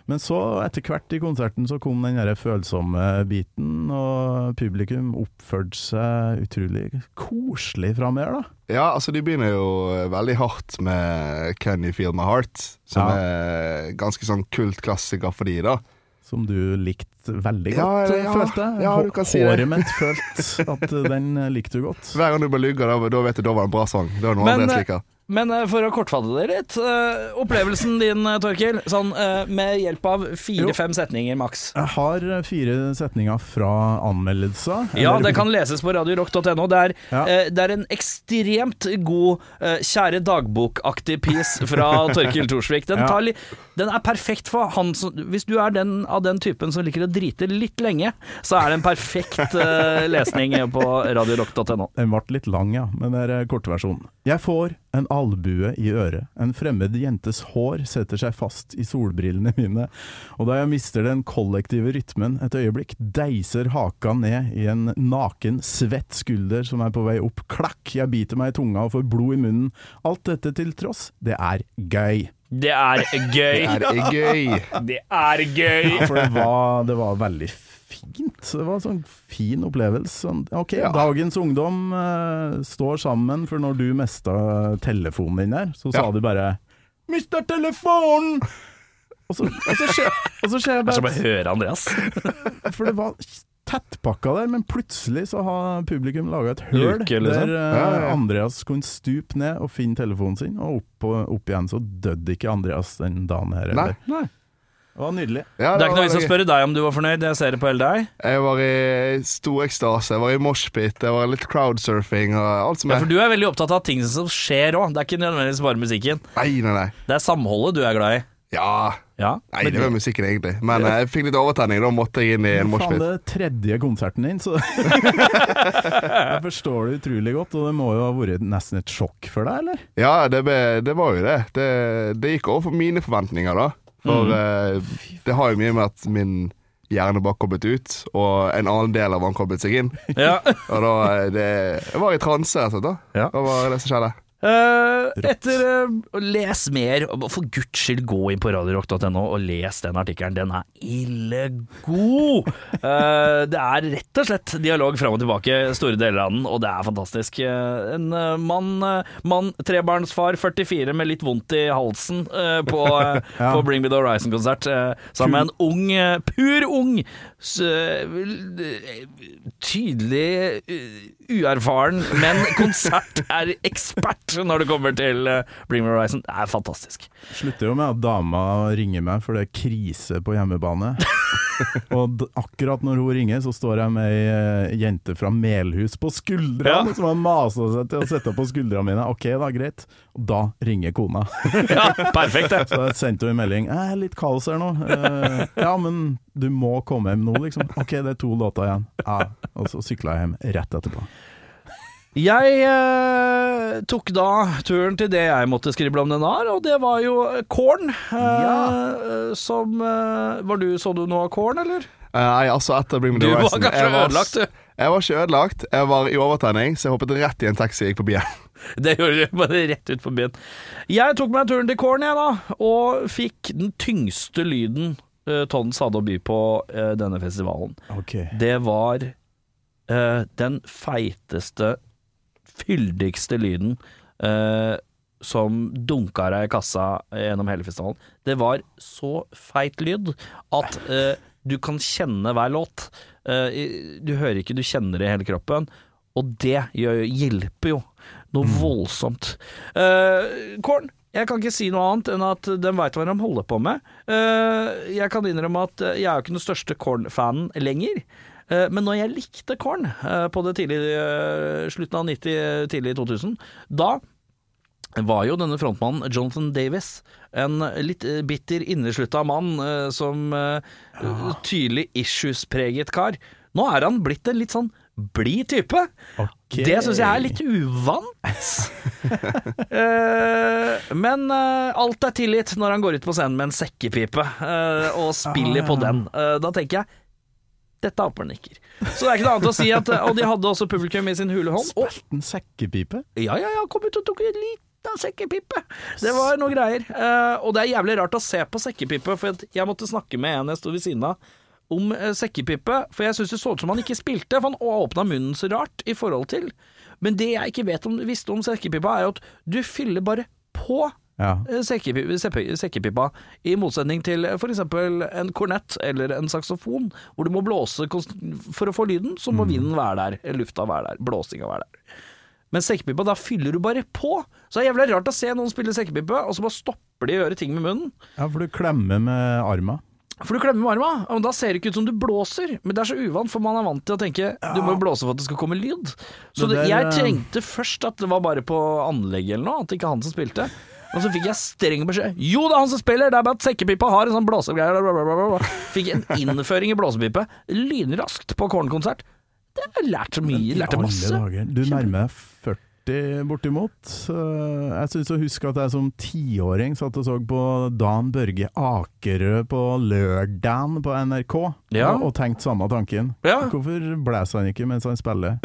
Men så, etter hvert i konserten, så kom den der følsomme biten, og publikum oppførte seg utrolig koselig fra her, da. Ja, altså de begynner jo veldig hardt med Can You Feel My Heart, som Ja. er ganske sånn kult klassiker for de, da. Som du likte veldig Ja, godt, ja, følte jeg. ja, du kan si det. Håret mitt følte at eh, den eh, likte du godt. Hver gang du bare lygger, da, vet du da var det en bra sang. Det var det noe Men, jeg liker. Men eh, for å kortfatte det litt, eh, opplevelsen din, eh, Torkil, sånn med hjelp av fire-fem setninger maks. Jeg har fire setninger fra anmeldelser. Ja, det kan leses på radiorock.no. Det, Ja. det er en ekstremt god kjære dagbok-aktig piece fra Torkil Thorsvik. Den, tar den er perfekt for han som Hvis du er den av den typen som liker å drite litt lenge, så er det en perfekt lesning på radiorock.no. Den ble litt lang, ja, men det er kortversjonen. Jeg får en albue i øret. En fremmed jentes hår setter seg fast i solbrillene mine, og da jeg mister den kollektive rytmen et øyeblikk, deiser haka ned i en naken, svett skulder som er på vei opp. Klakk! Jeg biter meg i tunga og får blod i munnen. Alt dette til tross, det er gøy. Det er gøy. Det er gøy. Det er gøy. Ja, for det var, det var veldig fint. Det var en sånn fin opplevelse. Sånn, ok, Ja. dagens ungdom uh, står sammen, for når du mista telefonen din der, så sa Ja. du bare 'Mister telefonen!' Og så, og så skjer og så skjer Det er som å høre Andreas. For det var tettpakka der, men plutselig så har publikum laga et høl Luke, liksom. der uh. Andreas kunne stupe ned og finne telefonen sin, og opp, opp igjen så døde ikke Andreas den dagen her Nei. heller. Det var nydelig. Ja, Det er ikke noe vits å spørre deg om du var fornøyd, jeg ser det på hele deg. Jeg var i stor ekstase. Jeg var i moshpit, jeg var litt crowdsurfing og alt som er. Ja, for du er veldig opptatt av ting som skjer òg. Det er ikke nødvendigvis bare musikken. Nei, nei, nei. Det er samholdet du er glad i. Ja. Ja. Nei, det var musikken egentlig. Men ja. jeg fikk litt overtenning, da måtte jeg inn i en moshpit. det er tredje konserten din, så Jeg forstår det utrolig godt, og det må jo ha vært nesten et sjokk for deg, eller? Ja, det, ble, det var jo det. det. Det gikk over for mine forventninger, da. For eh, det har jo mye med at min hjerne bare koblet ut, og en annen del av han koblet seg inn. ja. Og da eh, det, Jeg var i transe, rett og slett. Det var det som skjedde. Eh, etter uh, Les mer. For guds skyld, gå inn på radiorock.no og les den artikkelen. Den er ille god! Uh, det er rett og slett dialog fram og tilbake, store deler av den, og det er fantastisk. En mann, mann, trebarnsfar, 44 med litt vondt i halsen på, Ja. på Bring Me The Horizon-konsert, sammen med en ung, pur ung, tydelig uerfaren, men konsert når det kommer til eh, Bring Me Horizon. Det er fantastisk. Slutter jo med at dama ringer meg for det er krise på hjemmebane. og akkurat når hun ringer, så står jeg med ei eh, jente fra Melhus på skuldrene, Ja. som har masa seg til å sette på skuldrene mine. Ok, da, greit. Og da ringer kona. Ja, perfekt, det. Så jeg sendte hun en melding. «Eh, 'Litt kaos her nå'. Eh, 'Ja, men du må komme hjem nå', liksom. 'Ok, det er to låter igjen'. Ja. Og så sykla jeg hjem rett etterpå. Jeg eh, tok da turen til det jeg måtte skrible om den har, og det var jo Korn. Eh, Som eh, Var du, Så du noe av Korn, eller? Eh, Nei, altså etter Bring Me Du The var Horizon kanskje jeg var- ødelagt, du. Jeg var ikke ødelagt. Jeg var i overtenning, så jeg hoppet rett i en taxi og gikk på byen. Det gjorde du bare rett ut på byen. Jeg tok meg turen til Korn, jeg, da, og fikk den tyngste lyden uh, Tons hadde å by på uh, denne festivalen. Okay. Det var uh, den feiteste, fyldigste lyden uh, som dunka deg i kassa gjennom hele festivalen. Det var så feit lyd at uh, du kan kjenne hver låt. Uh, du hører ikke, du kjenner det i hele kroppen. Og det gjør, hjelper jo noe voldsomt. Uh, Korn, jeg kan ikke si noe annet enn at de veit hva de holder på med. Jeg kan innrømme at jeg er jo ikke den største Korn-fanen lenger. Eh, Men når jeg likte Korn eh, på det tidlige, eh, slutten av 90, tidlig 2000, da var jo denne frontmannen Jonathan Davis en litt bitter, inneslutta mann som tydelig issues-preget kar. Nå er han blitt en litt sånn blid type. Okay. Det syns jeg er litt uvant. Eh, men eh, alt er tilgitt når han går ut på scenen med en sekkepipe eh, og spiller Ah, på den. Eh, da tenker jeg dette aper nikker. Så det er ikke noe annet å si at Og de hadde også publikum i sin hule hånd. Og Spilte en sekkepipe? ja, ja, ja, kom ut og tok en liten sekkepipe. Det var noe greier. Eh, og det er jævlig rart å se på sekkepipe, for at jeg måtte snakke med en jeg sto ved siden av om eh, sekkepipe, for jeg syns det så ut som han ikke spilte, for han åpna munnen så rart i forhold til. Men det jeg ikke vet om, visste om sekkepipa, er jo at du fyller bare på Ja. eh, sekkepipa, i motsetning til f.eks. en kornett eller en saksofon, hvor du må blåse For å få lyden, så må vinden være der, lufta være der, blåsinga være der. Men sekkepipa, da fyller du bare på. Så det er jævlig rart å se noen spille sekkepipe, og så bare stopper de å gjøre ting med munnen. ja, for du klemmer med arma. For du klemmer med arma, og da ser det ikke ut som du blåser. Men det er så uvant, for man er vant til å tenke du må jo blåse for at det skal komme lyd. Så Det det, der, jeg eh, tenkte først at det var bare på anlegget eller noe, at det ikke er han som spilte. Og så fikk jeg streng beskjed. Jo, det er han som spiller, det er bare at sekkepipa har en sånn blåsegreie. Fikk en innføring i blåsepipe lynraskt på Korn-konsert. Det har jeg lært så mye, lærte masse. Du nærmer deg borti, bortimot. Eh, Jeg syns å huske at jeg som tiåring satt og så på Dan Børge Akerø på lørdagen på NRK, Ja. og, og tenkte samme tanken. Ja. Hvorfor blæser han ikke mens han spiller?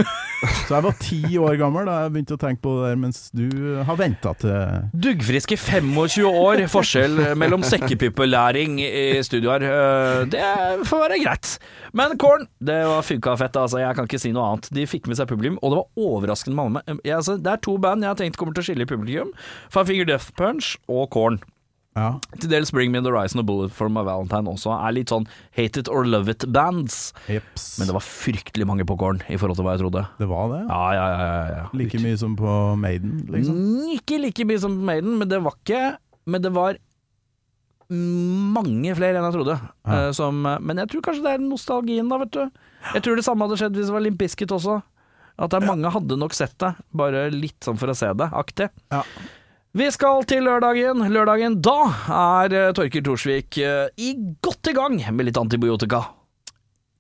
Så jeg var ti år gammel da jeg begynte å tenke på det der, mens du har venta til Duggfriske 25 år forskjell mellom sekkepipelæring i studio her. Eh, Det får være greit. Men Korn, det var funka fett, altså. Jeg kan ikke si noe annet. De fikk med seg publikum, og det var overraskende mange. Jeg, altså, det er to band jeg har tenkt kommer til å skille i publikum. Five Finger Death Punch og Korn. Ja. Til dels Bring Me The Horizon og Bullet for My Valentine også er litt sånn hate it or love it-bands. Men det var fryktelig mange på Korn i forhold til hva jeg trodde. Det var det? Ja, ja, ja. ja, ja. Like mye som på Maiden, liksom? Ikke like mye som på Maiden, men det var ikke Men det var mange flere enn jeg trodde. Ja. Eh, som, men jeg tror kanskje det er nostalgien, da, vet du. Jeg tror det samme hadde skjedd hvis det var Limp Bizkit også. At det er mange hadde nok sett det, bare litt sånn for å se det, aktig. Ja. Vi skal til lørdagen. Lørdagen da er eh, Torkil Thorsvik eh, i godt i gang med litt antibiotika.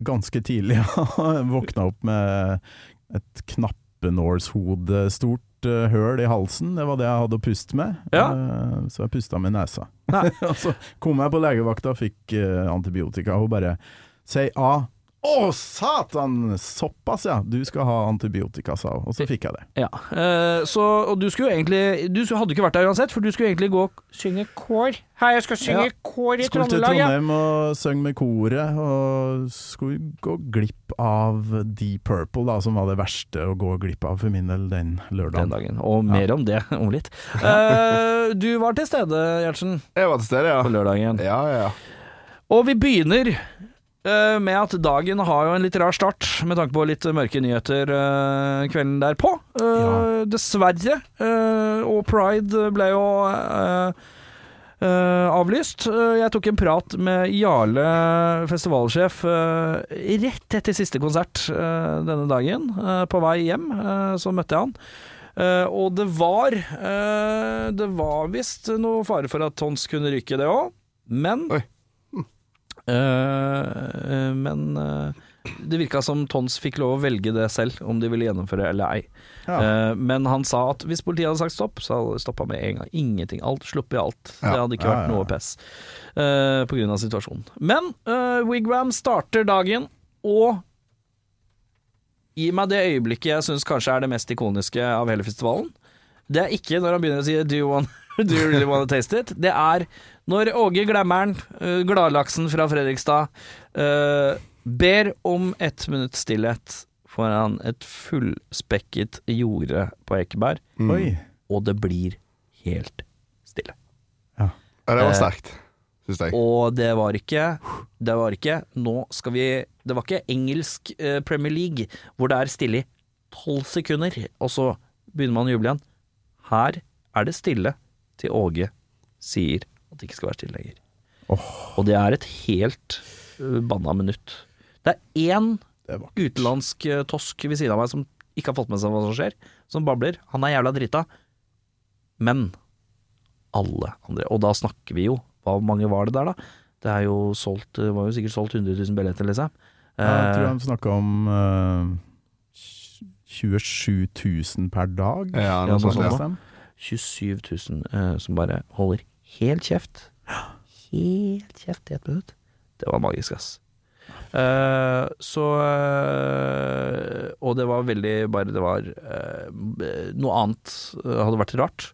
Ganske tidlig. Våkna opp med et knappenålshode stort eh, høl i halsen. Det var det jeg hadde å puste med. Ja. Så jeg pusta med nesa. Og så kom jeg på legevakta og fikk antibiotika. Hun bare sier A. Å, satan! Såpass, ja! Du skal ha antibiotika, sa hun. Og så fikk jeg det. Ja, eh, så, og du skulle jo egentlig Du hadde ikke vært der uansett, for du skulle egentlig gå og synge kår. Hei, jeg skal synge Ja. kår i Skulle til Trøndelag, ja. Trondheim og synge med koret, og skulle gå glipp av Deep Purple, da, som var det verste å gå glipp av for min del den Den lørdagen. dagen. Og mer om det om litt. Eh, du var til stede, Gjertsen, Jeg var til stede, ja. på lørdagen. Ja, ja. Og vi begynner med at dagen har jo en litt rar start, med tanke på litt mørke nyheter eh, kvelden derpå. Eh, Ja. Dessverre. eh, og Pride ble jo eh, eh, avlyst. Eh, jeg tok en prat med Jarle, festivalsjef, eh, rett etter siste konsert eh, denne dagen. Eh, på vei hjem eh, så møtte jeg han. Uh, og det var uh, Det var visst noe fare for at Tons kunne ryke, det òg. Men Oi. Eh, eh, men eh, det virka som Tons fikk lov å velge det selv, om de ville gjennomføre eller ei. Ja. Men han sa at hvis politiet hadde sagt stopp, så hadde de stoppa med en gang. Ingenting. Alt. Sluppet alt. Ja. Det hadde ikke vært ja, noe pess uh, av situasjonen. Men Wigwam starter dagen, og Gi meg det øyeblikket jeg syns kanskje er det mest ikoniske av hele festivalen. Det er ikke når han begynner å si Do you, want, do you really wanna taste it? Det er når Åge Glemmeren, uh, gladlaksen fra Fredrikstad, uh, ber om ett minutts stillhet foran et fullspekket jorde på Ekeberg, Mm. Og det blir helt stille. ja. Det var Eh, sterkt, syns jeg. Og det var ikke Det var ikke Nå skal vi Det var ikke engelsk eh, Premier League hvor det er stille i tolv sekunder, og så begynner man å juble igjen. Her er det stille til Åge sier at det ikke skal være stille lenger. Og det er et helt uh, banna minutt. Det er én Det er utenlandsk eh, tosk ved siden av meg som ikke har fått med seg hva som skjer, som babler. Han er jævla drita. Men alle andre Og da snakker vi jo Hvor mange var det der, da? Det er jo solgt Det var jo sikkert solgt 100 000 billetter, liksom. Jeg tror han de snakka om uh, 27 000 per dag. Ja, noe ja, sånt. 27 000 eh, som bare holder helt kjeft. Helt kjeft i ett minutt. Det var magisk, ass. Eh, så eh, Og det var veldig bare Det var eh, Noe annet eh, hadde vært rart.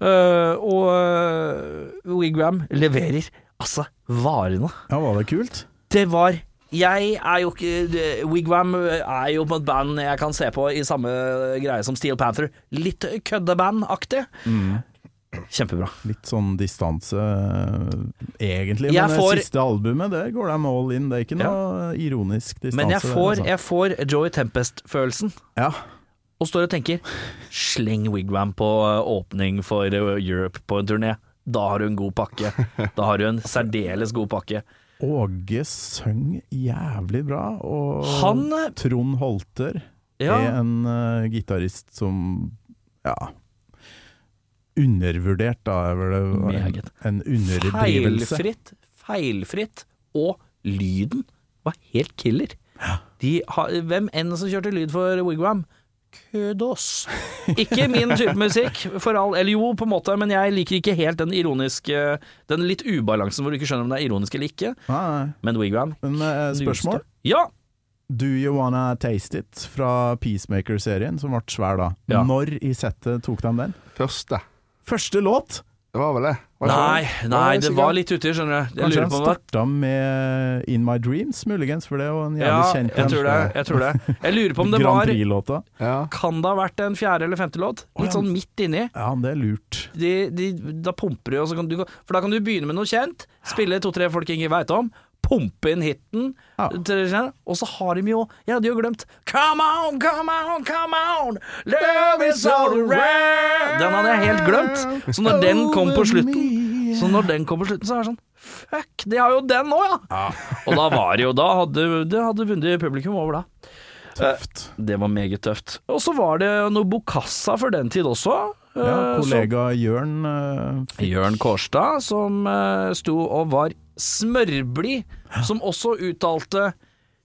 Eh, og Wigwam leverer altså varene. Ja, var det kult? Det var Jeg er jo ikke Wigwam er jo på et band jeg kan se på i samme greie som Steel Panther. Litt køddeband-aktig. Kjempebra. Litt sånn distanse, eh, egentlig. Jeg Men det siste albumet, det går de all in. Det er ikke noe ironisk distanse. Men jeg får, altså. jeg får Joey Tempest-følelsen. Ja. Og står og tenker Sleng Wigwam på eh, åpning for eh, Europe på en turné. Da har du en god pakke. Da har du en særdeles god pakke. Åge søng jævlig bra, og Han eh, Trond Holter Ja, er en uh, gitarist som ja undervurdert, da, er vel det en, en underdrivelse. feilfritt. Feilfritt. Og lyden var helt killer. De har, hvem enn som kjørte lyd for Wigwam, Kødos. Ikke min type musikk, for all Eller jo, på en måte, men jeg liker ikke helt den ironiske Den litt ubalansen hvor du ikke skjønner om det er ironisk eller ikke. Nei, nei. Men Wigwam Men eh, spørsmål? Ja! Do You Wanna Taste It fra Peacemaker-serien, som ble svær da. Ja. Når i settet tok de den? Første. Første låt! Det var vel det? Var det Nei, sånn? nei, det var litt uti, skjønner du. Jeg Kanskje det starta med In My Dreams, muligens, for det er jo en Ja, jævlig kjent jeg tror det. Jeg tror det. Jeg lurer på om det var Ja. Kan det ha vært en fjerde eller femte låt? Litt sånn midt inni. Ja, det er lurt. De, de, da pumper du, og så kan du For da kan du begynne med noe kjent, spille to-tre folk ingen veit om, pumpe inn hiten, Ja. og så har de jo Jeg hadde jo glemt Come on, come on, come on, love is all around Den hadde jeg helt glemt. Så når den kom på slutten Så når den kom på slutten, så er det sånn Fuck, de har jo den nå, ja! Og da var det jo Da hadde det hadde vunnet publikum over da. Tøft. Det var meget tøft. Og så var det noe Bokassa for den tid også. Ja, eh, kollega Jørn uh, Jørn Kårstad, som uh, sto og var smørblid, som også uttalte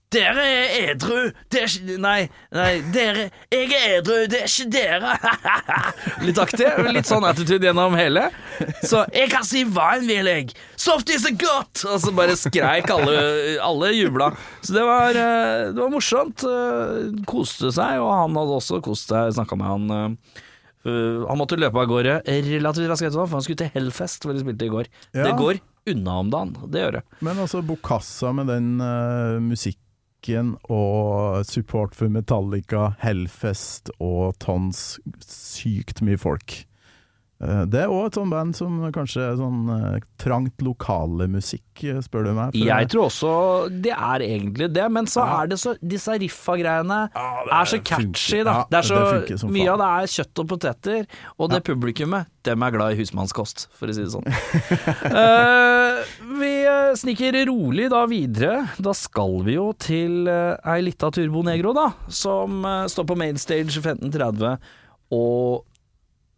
dere er edru, det er ikke Nei, nei, dere Jeg er edru, det er ikke dere. litt aktig. Litt sånn attitude gjennom hele. Så jeg kan si hva en vil, jeg. Softis er godt! Og så bare skreik alle. Alle jubla. Så det var, eh, det var morsomt. eh, Koste seg, og han hadde også kost seg. Snakka med han. eh, han måtte løpe av gårde relativt raskt etterpå, for han skulle til Hellfest, hvor de spilte i går. Ja. Det går unna om dagen, det gjør det. Men altså Bokassa med den uh, musikken og support for Metallica, Hellfest og tons sykt mye folk. Eh, det er òg et sånt band som kanskje er sånn eh, trangt lokale musikk, eh, spør du meg. Jeg tror også det er egentlig det, men så er det så Disse riffa-greiene Ja, det er så catchy, funker. da. Ja, det er så, det funker som mye faen. av det er kjøtt og poteter, og det publikummet, dem er glad i husmannskost, for å si det sånn. Eh, vi eh, sniker rolig da videre. Da skal vi jo til uh, ei lita Turbo Negro, da, som eh, står på Mainstage 1530 og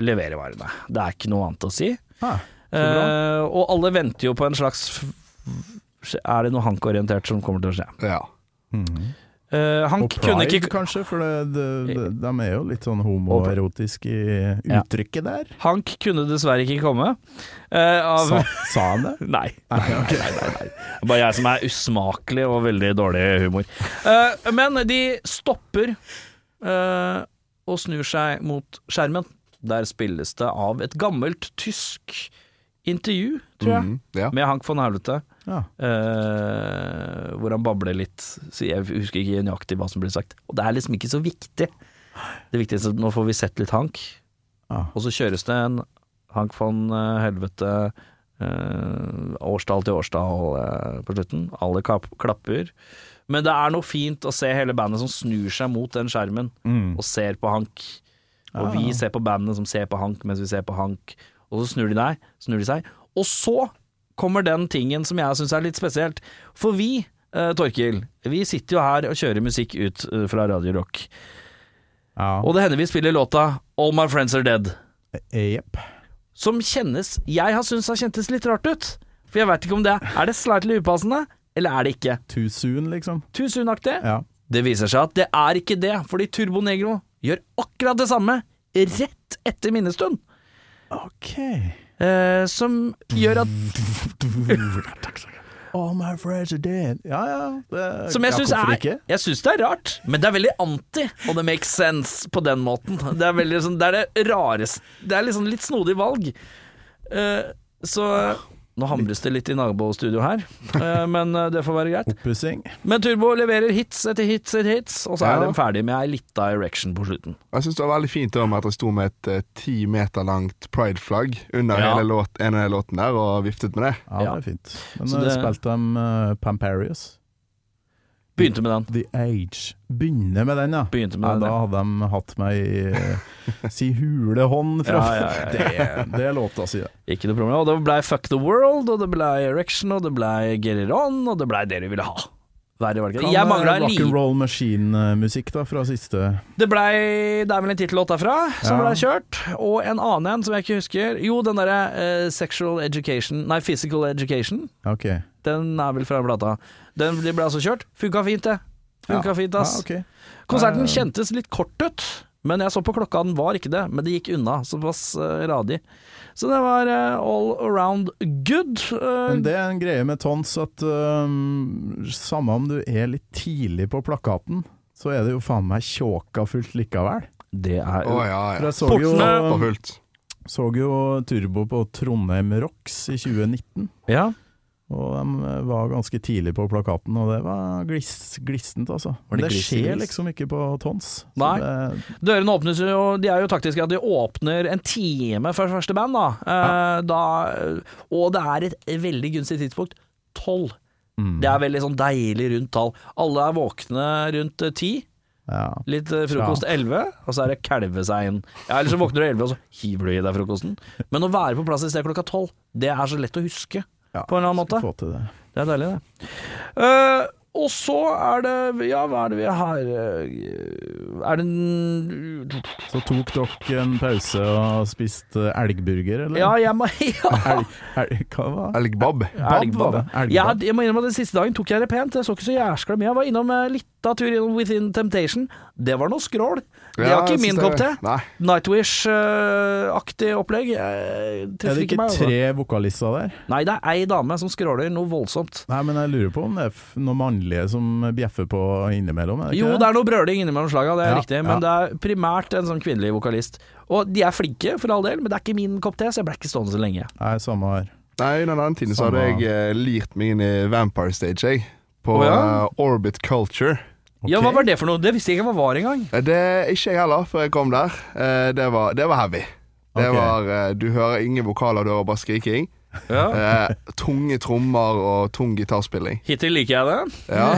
leverer varene. Det er ikke noe annet å si. Ah, uh. Eh, og alle venter jo på en slags Er det noe hankorientert som kommer til å skje? ja. Mm -hmm. Uh, Hank Og Pride, ikke kanskje, for det, det, det, de er jo litt sånn homoerotiske i Ja. uttrykket der. Hank kunne dessverre ikke komme. Uh, av, Sa, sa han det? Nei. Nei, nei, nei, nei. Er Bare jeg som er usmakelig og veldig dårlig humor. Uh, men de stopper eh, og snur seg mot skjermen. Der spilles det av et gammelt tysk intervju, tror jeg, mm, ja. med Hank von Helvete. Ja. Uh, hvor han babler litt. Så jeg husker ikke nøyaktig hva som ble sagt. Og det er liksom ikke så viktig. Det viktigste er at nå får vi sett litt Hank, Ja. og så kjøres det en Hank von eh, Helvete uh, årstall til årstall uh, på slutten. Alle klapp, klapper. Men det er noe fint å se hele bandet som snur seg mot den skjermen Mm. og ser på Hank. Og vi ser på bandene som ser på Hank mens vi ser på Hank. Og så snur de, deg, snur de seg. Og så kommer den tingen som jeg syns er litt spesielt. For vi, eh, Torkil, vi sitter jo her og kjører musikk ut eh, fra Radio Rock. Ja. Og det hender vi spiller låta All My Friends Are Dead. Jepp. Som kjennes Jeg har syntes har kjentes litt rart ut. For jeg veit ikke om det er det slightly upassende, eller er det ikke? Too soon, liksom. Too soon-aktig? Ja. Det viser seg at det er ikke det, fordi Turbo Negro gjør akkurat det samme rett etter minnestund. OK. Eh, som gjør at All my friends are dead. Ja, ja. Det, Som jeg syns er ikke? Jeg syns det er rart, men det er veldig anti, og det makes sense på den måten. Det er veldig sånn Det er det rareste Det er liksom litt snodig valg. Eh, så nå hamres det litt i nabostudio her, eh, men eh, det får være greit. Oppussing. Men Turbo leverer hits etter hits etter hits, og så er Ja. de ferdig med ei lita erection på slutten. Jeg syns det var veldig fint med at det sto med et eh, ti meter langt pride-flagg under Ja. hele låt, en av de låtene der, og viftet med det. Ja, det er fint. Men Så det- spilte de uh, Pamparius? Begynte med den. The Age. Begynner med den, ja. Begynte med ja den, da hadde de hatt meg i uh, si hulehånd fra Ja, ja, ja, ja. Det, det er låta si, det. Ikke noe problem. Og det blei Fuck the World, og det blei Erection, og det blei Get It On, og det blei det du ville ha. Kan, Jeg mangla en Rock li... and Roll Machine-musikk da, fra siste Det blei Det er vel en tittellåt derfra som Ja. blei kjørt, og en annen en som jeg ikke husker. Jo, den derre uh, Sexual Education Nei, Physical Education. Ok. Den er vel fra plata. Den ble altså kjørt. Funka fint, det. Funka Ja. fint, ass. Ja, okay. Konserten Eh, kjentes litt kort ut. Men jeg så på klokka, den var ikke det, men det gikk unna. Såpass uh, radig. Så det var uh, all around good. Uh, Men det er en greie med tons at samme om du er litt tidlig på plakaten, så er det jo faen meg tjåka fullt likevel. det er oh, ja, ja. jeg så jo, Portene- For fullt. så jo Turbo på Trondheim Rocks i 2019. Ja. Og de var ganske tidlig på plakaten, og det var gliss, glissent, altså. Men det det skjer liksom ikke på tons. Nei. Det, Dørene åpnes jo, de er jo taktiske at de åpner en time før første band, da. Eh, da og det er et veldig gunstig tidspunkt. Tolv. mm, Det er veldig sånn deilig rundt tall. Alle er våkne rundt eh, ti. ja. Litt eh, frokost elleve, og så er det kalve seg inn. Ja, Eller så våkner du elleve, og så hiver du i deg frokosten. Men å være på plass i sted klokka tolv, det er så lett å huske. Ja, På en eller annen måte. Få til det. Det er deilig, det. Uh, og så er det Ja, hva er det vi har eh, Er det en Så tok dere en pause og spiste elgburger, eller? Ja, jeg må ja. Elg, elg, hva var det? Elgbab. Elgbab. var det? Elgbab. Ja, jeg må innrømme at den siste dagen tok jeg det pent. Jeg så ikke så jæskla mye. Jeg var innom litt av tur innom Within Temptation. Det var noe skrål. Det var ikke min kopp te. Nightwish-aktig opplegg. Jeg Er det ikke ikke meg. altså. tre vokalister der? Nei, det er ei dame som skråler noe voldsomt. Nei, men jeg lurer på om det er noen mannlige som bjeffer på innimellom? Er det ikke Jo, det er noe brøling innimellom slaga, det er Ja, riktig. Men ja. det er primært en sånn kvinnelig vokalist. Og de er flinke, for all del, men det er ikke min kopp te, så jeg ble ikke stående så lenge. Nei, samme her. Nei, en annen tid så hadde jeg eh, lirt meg inn i Vampire Stage, jeg. På oh, ja? uh, Orbit Culture. Ok. Ja, hva var det for noe? Det visste jeg ikke hva var engang. Eh, Det er ikke jeg heller, før jeg kom der. Eh, Det var, det var heavy. Det okay. var eh, Du hører ingen vokaler, du hører bare skriking. Ja. Eh, tunge trommer og tung gitarspilling. Hittil liker jeg det. Ja.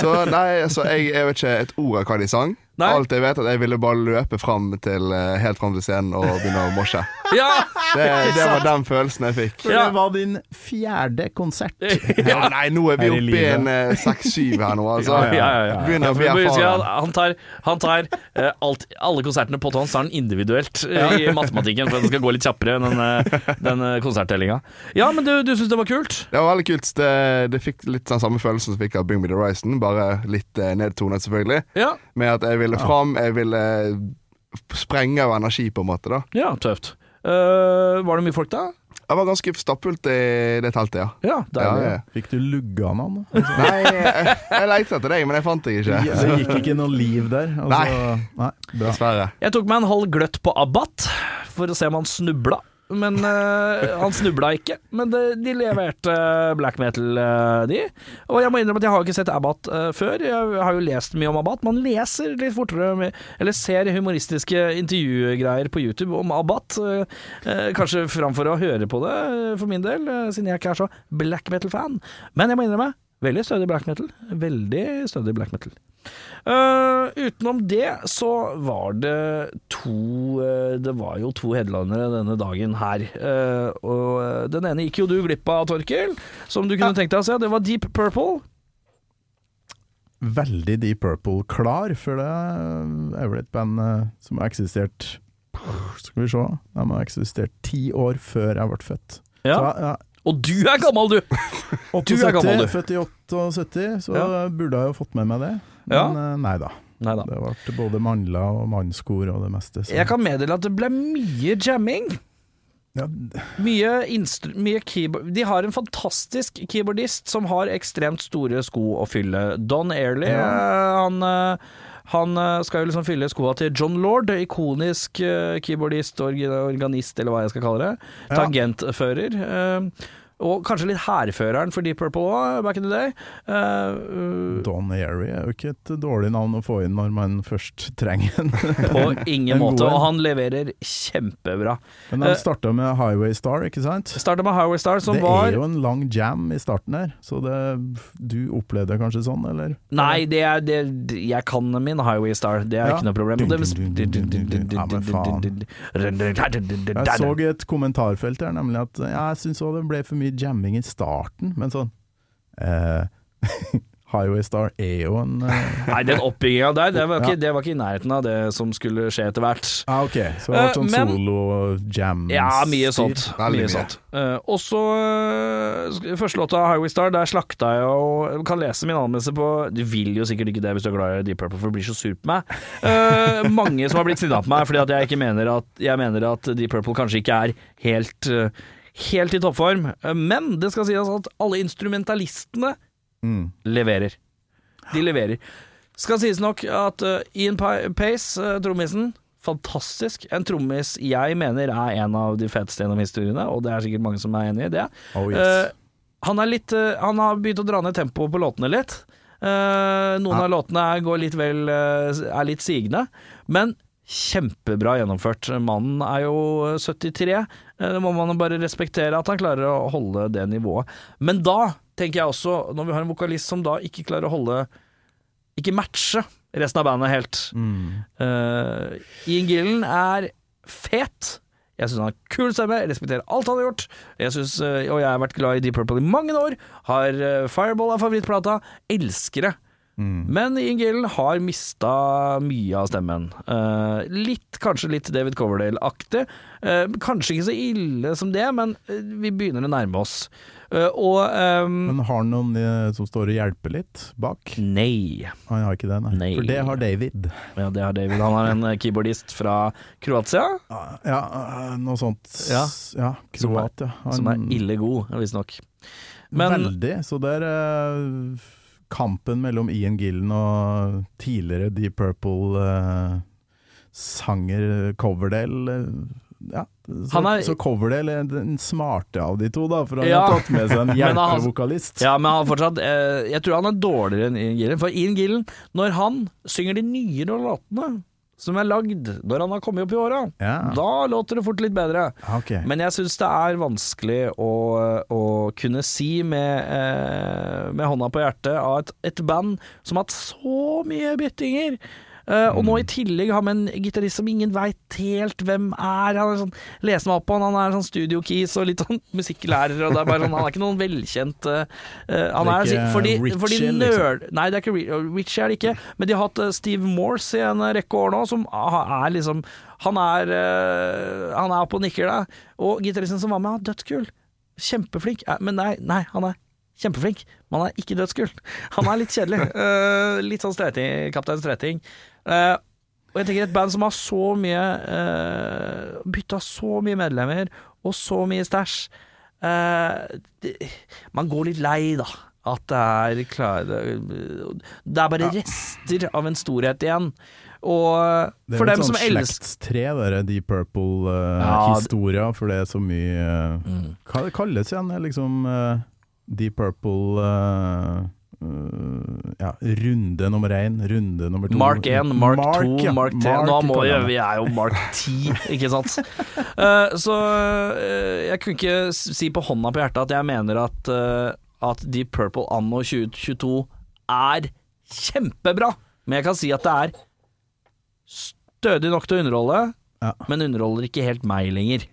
Så nei, altså, jeg, jeg vet ikke et ord av hva de sang. Nei. Alt jeg vet, at jeg ville bare løpe fram til, eh, helt fram til scenen og begynne å morse. Ja! Det, det var den følelsen jeg fikk. Ja. det var din fjerde konsert. Ja, nei, nå er vi oppe i en eh, seks-syv her nå, altså. Ja. Begynner å bli erfaren. han tar, han tar uh, alt, alle konsertene på tons tar han individuelt uh, i matematikken for at det skal gå litt kjappere, den, uh, den konserttellinga. Ja, men du, du syns det var kult? Det var veldig kult. Det, det fikk litt den samme følelsen som fikk av Bring Me The Horizon, bare litt nedtonet, selvfølgelig. Ja, Med at jeg ville fram, jeg ville sprenge av energi, på en måte. da ja tøft. Uh, var det mye folk da? Jeg var ganske stappfullt i det teltet, ja. Ja, ja, deilig. ja. Fikk du lugga noen? Nei, jeg, jeg lette etter deg, men jeg fant deg ikke. Det gikk ikke noe liv der? Altså, nei. nei Dessverre. Jeg tok meg en halv gløtt på Abbat for å se om han snubla. Men uh, han snubla ikke. Men de, de leverte black metal, uh, de. Og jeg må innrømme at jeg har ikke sett Abbat før. Jeg har jo lest mye om Abbat. Man leser litt fortere, eller ser humoristiske intervjugreier på YouTube om Abbat. kanskje framfor å høre på det, for min del, siden jeg ikke er så black metal-fan. Men jeg må innrømme, veldig stødig black metal. Veldig stødig black metal. Eh, utenom det så var det to uh, Det var jo to headlinere denne dagen her. Uh, og den ene gikk jo du glipp av, Torkel, som du kunne tenkt deg å se. Det var Deep Purple. Veldig Deep Purple klar, for det er vel et band som har eksistert Skal vi se, de har eksistert ti år før jeg ble født. Ja. Så, ja, Og du er gammel, du! Du er gammel, du. Født i 78, så Ja. burde jeg jo fått med meg det. Ja. Men eh, nei da. Neida. Det ble både mandler og mannskor og det meste. Så. Jeg kan meddele at det ble mye jamming. ja, Mye, mye keyboard De har en fantastisk keyboardist som har ekstremt store sko å fylle. Don Airley, ja. han, eh, han eh, skal jo liksom fylle skoa til John Lord, ikonisk keyboardist, organist, eller hva jeg skal kalle det. Tangentfører. Eh, Og kanskje litt hærføreren for Deep Purple òg, back in the day. Eh, uh, Don Airy er jo ikke et dårlig navn å få inn når man først trenger en. på ingen En måte, og han leverer kjempebra. Men de Eh, starta med Highway Star, ikke sant? Starta med Highway Star, som det var er jo en lang jam i starten her, så det, du opplevde det kanskje sånn, eller? Nei, det er det, Jeg kan min Highway Star, det er Ja. ikke noe problem. Det-. Ja, men faen. Jeg så et kommentarfelt her nemlig at jeg syns òg det ble for mye jamming i starten, men sånn eh, Highway Star er jo en eh, Nei, den oppbygginga der, det var, ikke, Ja. det var ikke i nærheten av det som skulle skje etter hvert. ah, Ok, så det vært Eh, sånn uh, solo-jam Ja, mye sånt. Veldig Mye mye. sånt. Uh, og så uh, Første låta, 'Highway Star', der slakta jeg og kan lese min anmeldelse på Du vil jo sikkert ikke det hvis du er glad i Deep Purple, for du blir så sur på meg. Eh, mange som har blitt sinna på meg fordi at jeg ikke mener at Jeg mener at Deep Purple kanskje ikke er helt eh, Helt i toppform. Eh, Men det skal sies at alle instrumentalistene Mm. leverer. De leverer. Skal sies nok at uh, Ian Pace, uh, trommisen, fantastisk. En trommis jeg mener er en av de feteste gjennom historiene, og det er sikkert mange som er enig i det. Oh, yes. uh, han, er litt, uh, han har begynt å dra ned tempoet på låtene litt. Uh, noen Ja. av låtene går litt vel, eh, er litt sigende, men kjempebra gjennomført. Mannen er jo 73, eh, det må man bare respektere at han klarer å holde det nivået. Men da tenker jeg også, når vi har en vokalist som da ikke klarer å holde Ikke matche resten av bandet helt. Mm. Uh, Ian Gillen er fet. Jeg syns han har kul stemme, respekterer alt han har gjort. Jeg synes, eh, og jeg har vært glad i Deep Purple i mange år. Har eh, Fireball av favorittplata. Elsker det. Mm. Men Ian Gillen har mista mye av stemmen. Uh, litt, kanskje litt David Coverdale-aktig. Uh, kanskje ikke så ille som det, men eh, vi begynner å nærme oss. Uh, og um, Men har han noen som står og hjelper litt bak? Nei. Han har ikke det, nei. Nei. For det har David. Ja, det har David. Han er en keyboardist fra Kroatia. Ja, eh, noe sånt. Ja. ja Kroatia. Han- Som er ille god, visstnok. Veldig. Så det er eh, kampen mellom Ian Gillen og tidligere Deep Purple-sanger Coverdale eh, ja. Så, er- så Coverdale er den smarte av de to, da, for han Ja. har tatt med seg en hjelpevokalist. Ja, men han fortsatt eh, Jeg tror han er dårligere enn Ian Gillen. For Ian Gillen, når han synger de nyere låtene som er lagd når han har kommet opp i åra, Ja. da låter det fort litt bedre. Okay. Men jeg syns det er vanskelig å, å kunne si med, eh, med hånda på hjertet av et, et band som har hatt så mye byttinger. Eh, og nå i tillegg har vi en gitarist som ingen veit helt hvem er. Han er sånn, leser meg opp på han, han er sånn studio keys og litt sånn musikklærer, og det er bare sånn, han er ikke noen velkjent eh, Han er er, ikke fordi, Richie, fordi liksom. Nei, det er ikke Richie er det ikke, men de har hatt Steve Morse i en rekke år nå, som er liksom Han er, uh, han er oppe og nikker der. Og gitaristen som var med, er dødskul. Kjempeflink. Men nei, nei, han er kjempeflink. Men han er ikke dødskul. Han er litt kjedelig. Uh, litt sånn streting, Kaptein Streting. Uh, og jeg tenker et band som har så mye uh, Bytta så mye medlemmer, og så mye stæsj uh, Man går litt lei, da. At det er klare Det er bare rester av en storhet igjen. Og Det er for dem sånn som er elsker slektstre, der, Deep Ja, Purple-historier, for det er så mye uh, Mm. Hva det kalles igjen? Liksom eh, Deep Purple uh, uh, ja, runde nummer én, runde nummer to Mark 1, Mark 2, ja. Mark 3 Nå må jeg, vi er jo Mark 10, ikke sant? Uh, så jeg kunne ikke si på hånda på hjertet at jeg mener at, at Deep Purple anno 2022 er kjempebra. Men jeg kan si at det er stødig nok til å underholde, Ja. men underholder ikke helt meg lenger.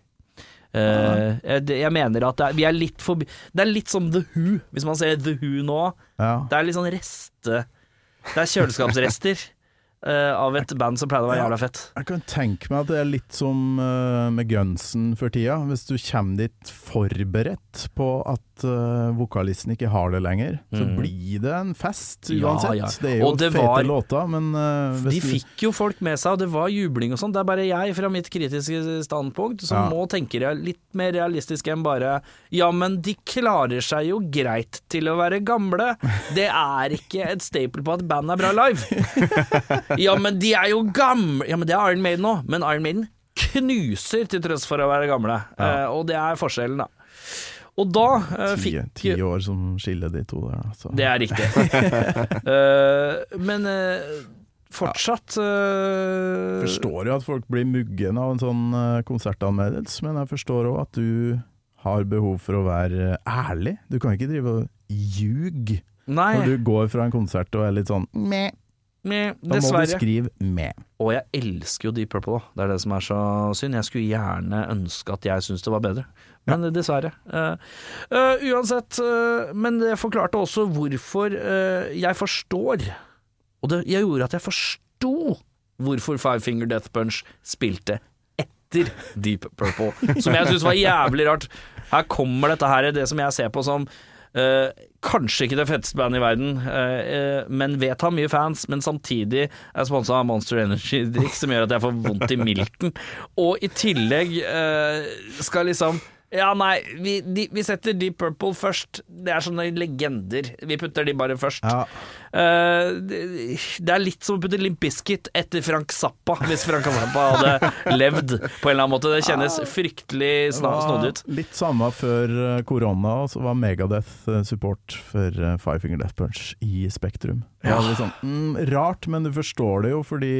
Eh, jeg, jeg mener at det er, vi er litt forbi Det er litt som The Who, hvis man ser The Who nå. Ja. Det er litt sånn reste Det er kjøleskapsrester Uh, av et band som pleide å være jævla fett. Jeg kan tenke meg at det er litt som uh, med gunsen for tida. Hvis du kommer dit forberedt på at eh, vokalisten ikke har det lenger, så Mhm. blir det en fest uansett. ja. Det er jo det fete var- låter, men uh, De fikk jo folk med seg, og det var jubling og sånn. Det er bare jeg, fra mitt kritiske standpunkt, som Ja. må tenke litt mer realistisk enn bare Ja, men de klarer seg jo greit til å være gamle. Det er ikke et staple på at band er bra live. Ja, men de er jo gamle Ja, men det er Iron Maiden òg. Men Iron Maiden knuser til tross for å være gamle. Ja. Uh, og det er forskjellen, da. Og da uh, fikk ti år som skiller de to der, da, så. Det er riktig. uh, men uh, fortsatt uh, forstår jo at folk blir muggen av en sånn konsertanmeldelse, men jeg forstår òg at du har behov for å være ærlig. Du kan ikke drive og ljuge Nei. når du går fra en konsert og er litt sånn meh. Meh, Da må du skrive 'med'. Og jeg elsker jo Deep Purple, da. Det er det som er så synd. Jeg skulle gjerne ønske at jeg syntes det var bedre, men dessverre. Eh, eh, uansett, eh, men det forklarte også hvorfor jeg forstår Og det jeg gjorde at jeg forsto hvorfor Five Finger Death Punch spilte etter Deep Purple, som jeg syns var jævlig rart. Her kommer dette her, det som jeg ser på som Uh, kanskje ikke det fetteste bandet i verden, uh, uh, men vet har mye fans, men samtidig er sponsa av Monster Energy-drikk, som gjør at jeg får vondt i milten. Og i tillegg skal liksom ja, nei, vi, de, vi setter Deep Purple først. Det er sånne legender. Vi putter de bare først. Ja. Uh, det, det er litt som å putte Limp Bizkit etter Frank Zappa, hvis Frank Zappa hadde levd på en eller annen måte. Det kjennes fryktelig snodig ut. Litt samme før eh, korona, og så var Megadeth eh, support for Five Finger Death Punch i Spektrum. Ja. sånn, mm, rart, men du forstår det jo, fordi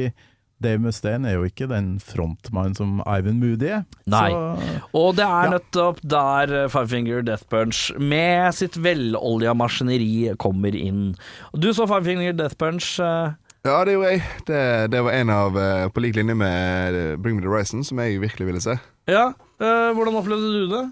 Dave Mustaine er jo ikke den frontmannen som Ivan Moody er. Nei. Så, Og det er Ja. nettopp der eh, Five Finger Death Punch med sitt velolja maskineri kommer inn. Du så Five Finger Death Punch. eh, Ja, det gjorde jeg. Det, det var en av, eh, på lik linje med Bring Me The Horizon, som jeg virkelig ville se. Ja, eh, hvordan opplevde du det?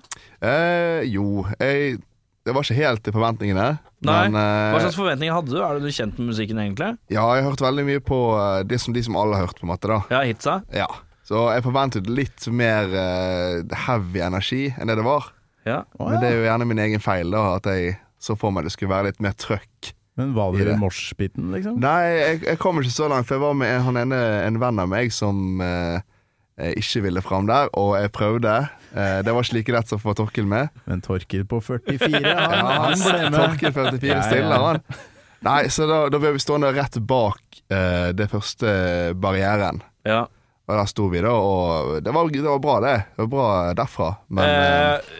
Eh, jo, jeg Det var ikke helt til forventningene. Nei. Men eh, Hva slags forventninger hadde du? Er du kjent med musikken egentlig? ja, jeg har hørt veldig mye på eh, det som de som alle har hørt, på en måte. da Ja, hitsa? Ja Så jeg forventet litt mer eh, heavy energi enn det det var. Ja. Å, Men det er jo gjerne min egen feil, da at jeg så for meg det skulle være litt mer trøkk. Men var det. i moshpiten, liksom? Nei, jeg, jeg kom ikke så langt, for jeg var med en- han ene, en venn av meg som eh, eh, ikke ville fram der, og jeg prøvde. Eh, det var ikke like lett som å få Torkil med. Men Torkil på 44, han, Ja, han ble med. Torkil 44 Ja, ja. stille, han. Nei, så da, da ble vi stående rett bak eh, det første barrieren. ja. Og der sto vi, da, og det var, det var bra, det. Det var bra derfra. Men eh,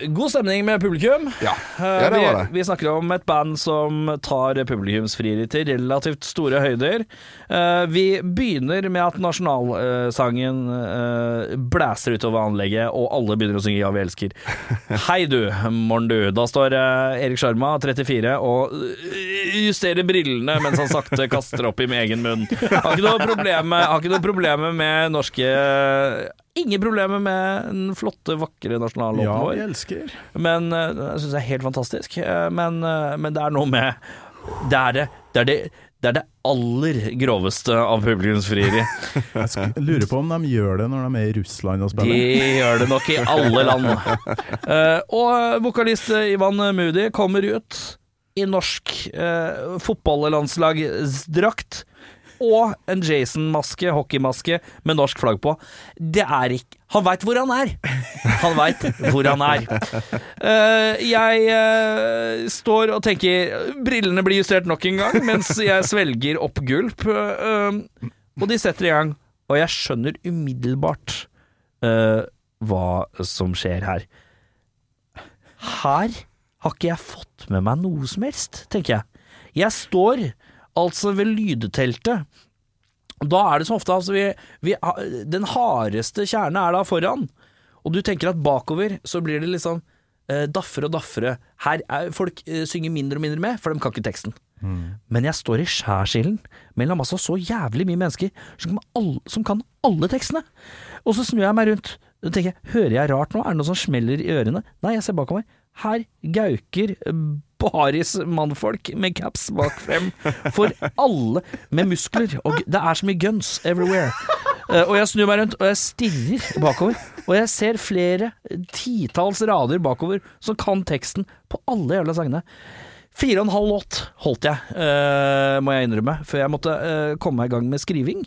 Eh, god stemning med publikum. ja. Eh, ja, det var det. Vi, vi snakker om et band som tar publikumsfrieri til relativt store høyder. Eh, vi begynner med at nasjonalsangen eh, blæser utover anlegget, og alle begynner å synge 'Ja, vi elsker'. Hei du, morn du. Da står eh, Erik Sjarma, 34, og eh, justerer brillene mens han sakte kaster opp i min egen munn. Har ikke noe problem med, har ikke Ingen problemer med den flotte, vakre nasjonallåten Ja, vår. vi elsker. Men eh, jeg syns det er helt fantastisk. Eh, Men, eh, men det er noe med Det er det, det, er det, det, er det aller groveste av publikumsfrieri. Jeg lurer på om de gjør det når de er i Russland og De gjør det nok i alle land. Og vokalist Ivan Moody kommer ut i norsk uh, fotballandslagsdrakt og en Jason-maske, hockeymaske, med norsk flagg på. Det er ikke Han veit hvor han er! Han veit hvor han er. Uh, jeg uh, står og tenker Brillene blir justert nok en gang mens jeg svelger opp gulp. Uh, og de setter i gang. Og jeg skjønner umiddelbart hva som skjer her. Her har ikke jeg fått med meg noe som helst, tenker jeg. Jeg står altså ved lydteltet. Da er det som ofte altså vi, vi, Den hardeste kjernen er da foran, og du tenker at bakover så blir det liksom eh, daffere og daffere. Her er folk eh, synger mindre og mindre med, for de kan ikke teksten. Men jeg står i skjærsilden mellom altså så jævlig mye mennesker som kan, alle, som kan alle tekstene. Og så snur jeg meg rundt og tenker jeg, hører jeg rart nå? Er det noe som smeller i ørene? Nei, jeg ser bakover. Her gauker baris mannfolk med caps bak frem for alle med muskler. Og det er så mye guns everywhere. Eh, og jeg snur meg rundt, og jeg stirrer bakover. Og jeg ser flere titalls rader bakover som kan teksten på alle jævla sangene. Fire og en halv låt holdt jeg, uh, må jeg innrømme, før jeg måtte uh, komme i gang med skriving.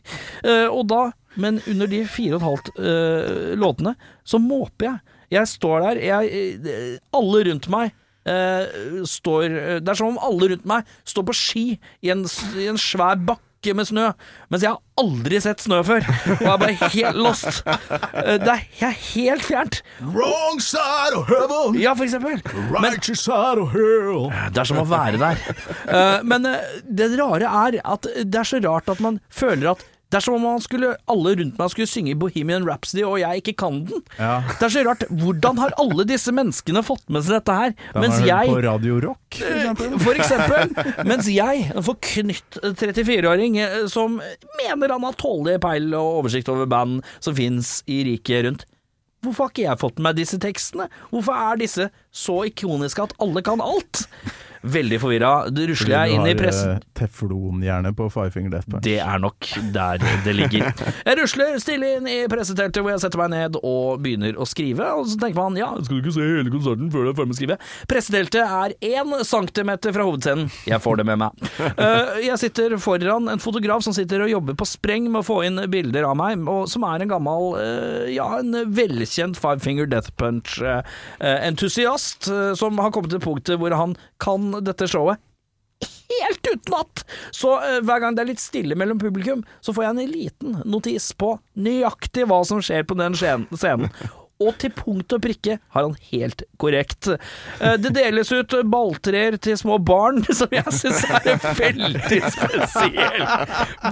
Uh, og da, men under de fire og et halvt låtene, så måper jeg. Jeg står der, jeg, alle rundt meg eh, står Det er som om alle rundt meg står på ski i en, i en svær bakke med snø, mens jeg har aldri sett snø før. Og jeg er bare helt lost. Eh, det er, jeg er helt fjernt. Wrong side of heaven, Ja, for eksempel. Righteous side of hell. det er som å være der. Eh, men det rare er at det er så rart at man føler at Det er som om skulle, alle rundt meg skulle synge Bohemian Rhapsody, og jeg ikke kan den. Ja. Det er så rart. Hvordan har alle disse menneskene fått med seg dette her? Den Mens jeg på Radio Rock, for eksempel. for eksempel. Mens jeg, en forknytt 34-åring eh, som mener han har tålelig peil og oversikt over band som fins i riket rundt. Hvorfor har ikke jeg fått med meg disse tekstene? Hvorfor er disse så ikoniske at alle kan alt? Veldig forvirra. Rusler jeg inn i pressen. eh, teflonhjerne på Five Finger Death Punch. Det er nok der det ligger. Jeg rusler stille inn i presseteltet hvor jeg setter meg ned og begynner å skrive. Og så tenker man ja, skal du ikke se hele konserten før du er ferdig med å skrive? Presseteltet er én centimeter fra hovedscenen. Jeg får det med meg. Eh, Jeg sitter foran en fotograf som sitter og jobber på spreng med å få inn bilder av meg, og som er en gammel, eh, ja, en velkjent Five Finger Death Punch-entusiast, som har kommet til punktet hvor han kan dette showet helt utenat! Så uh, hver gang det er litt stille mellom publikum, så får jeg en liten notis på nøyaktig hva som skjer på den scenen. Og til punkt og prikke har han helt korrekt. Eh, Det deles ut balltreer til små barn, som jeg syns er en veldig spesiell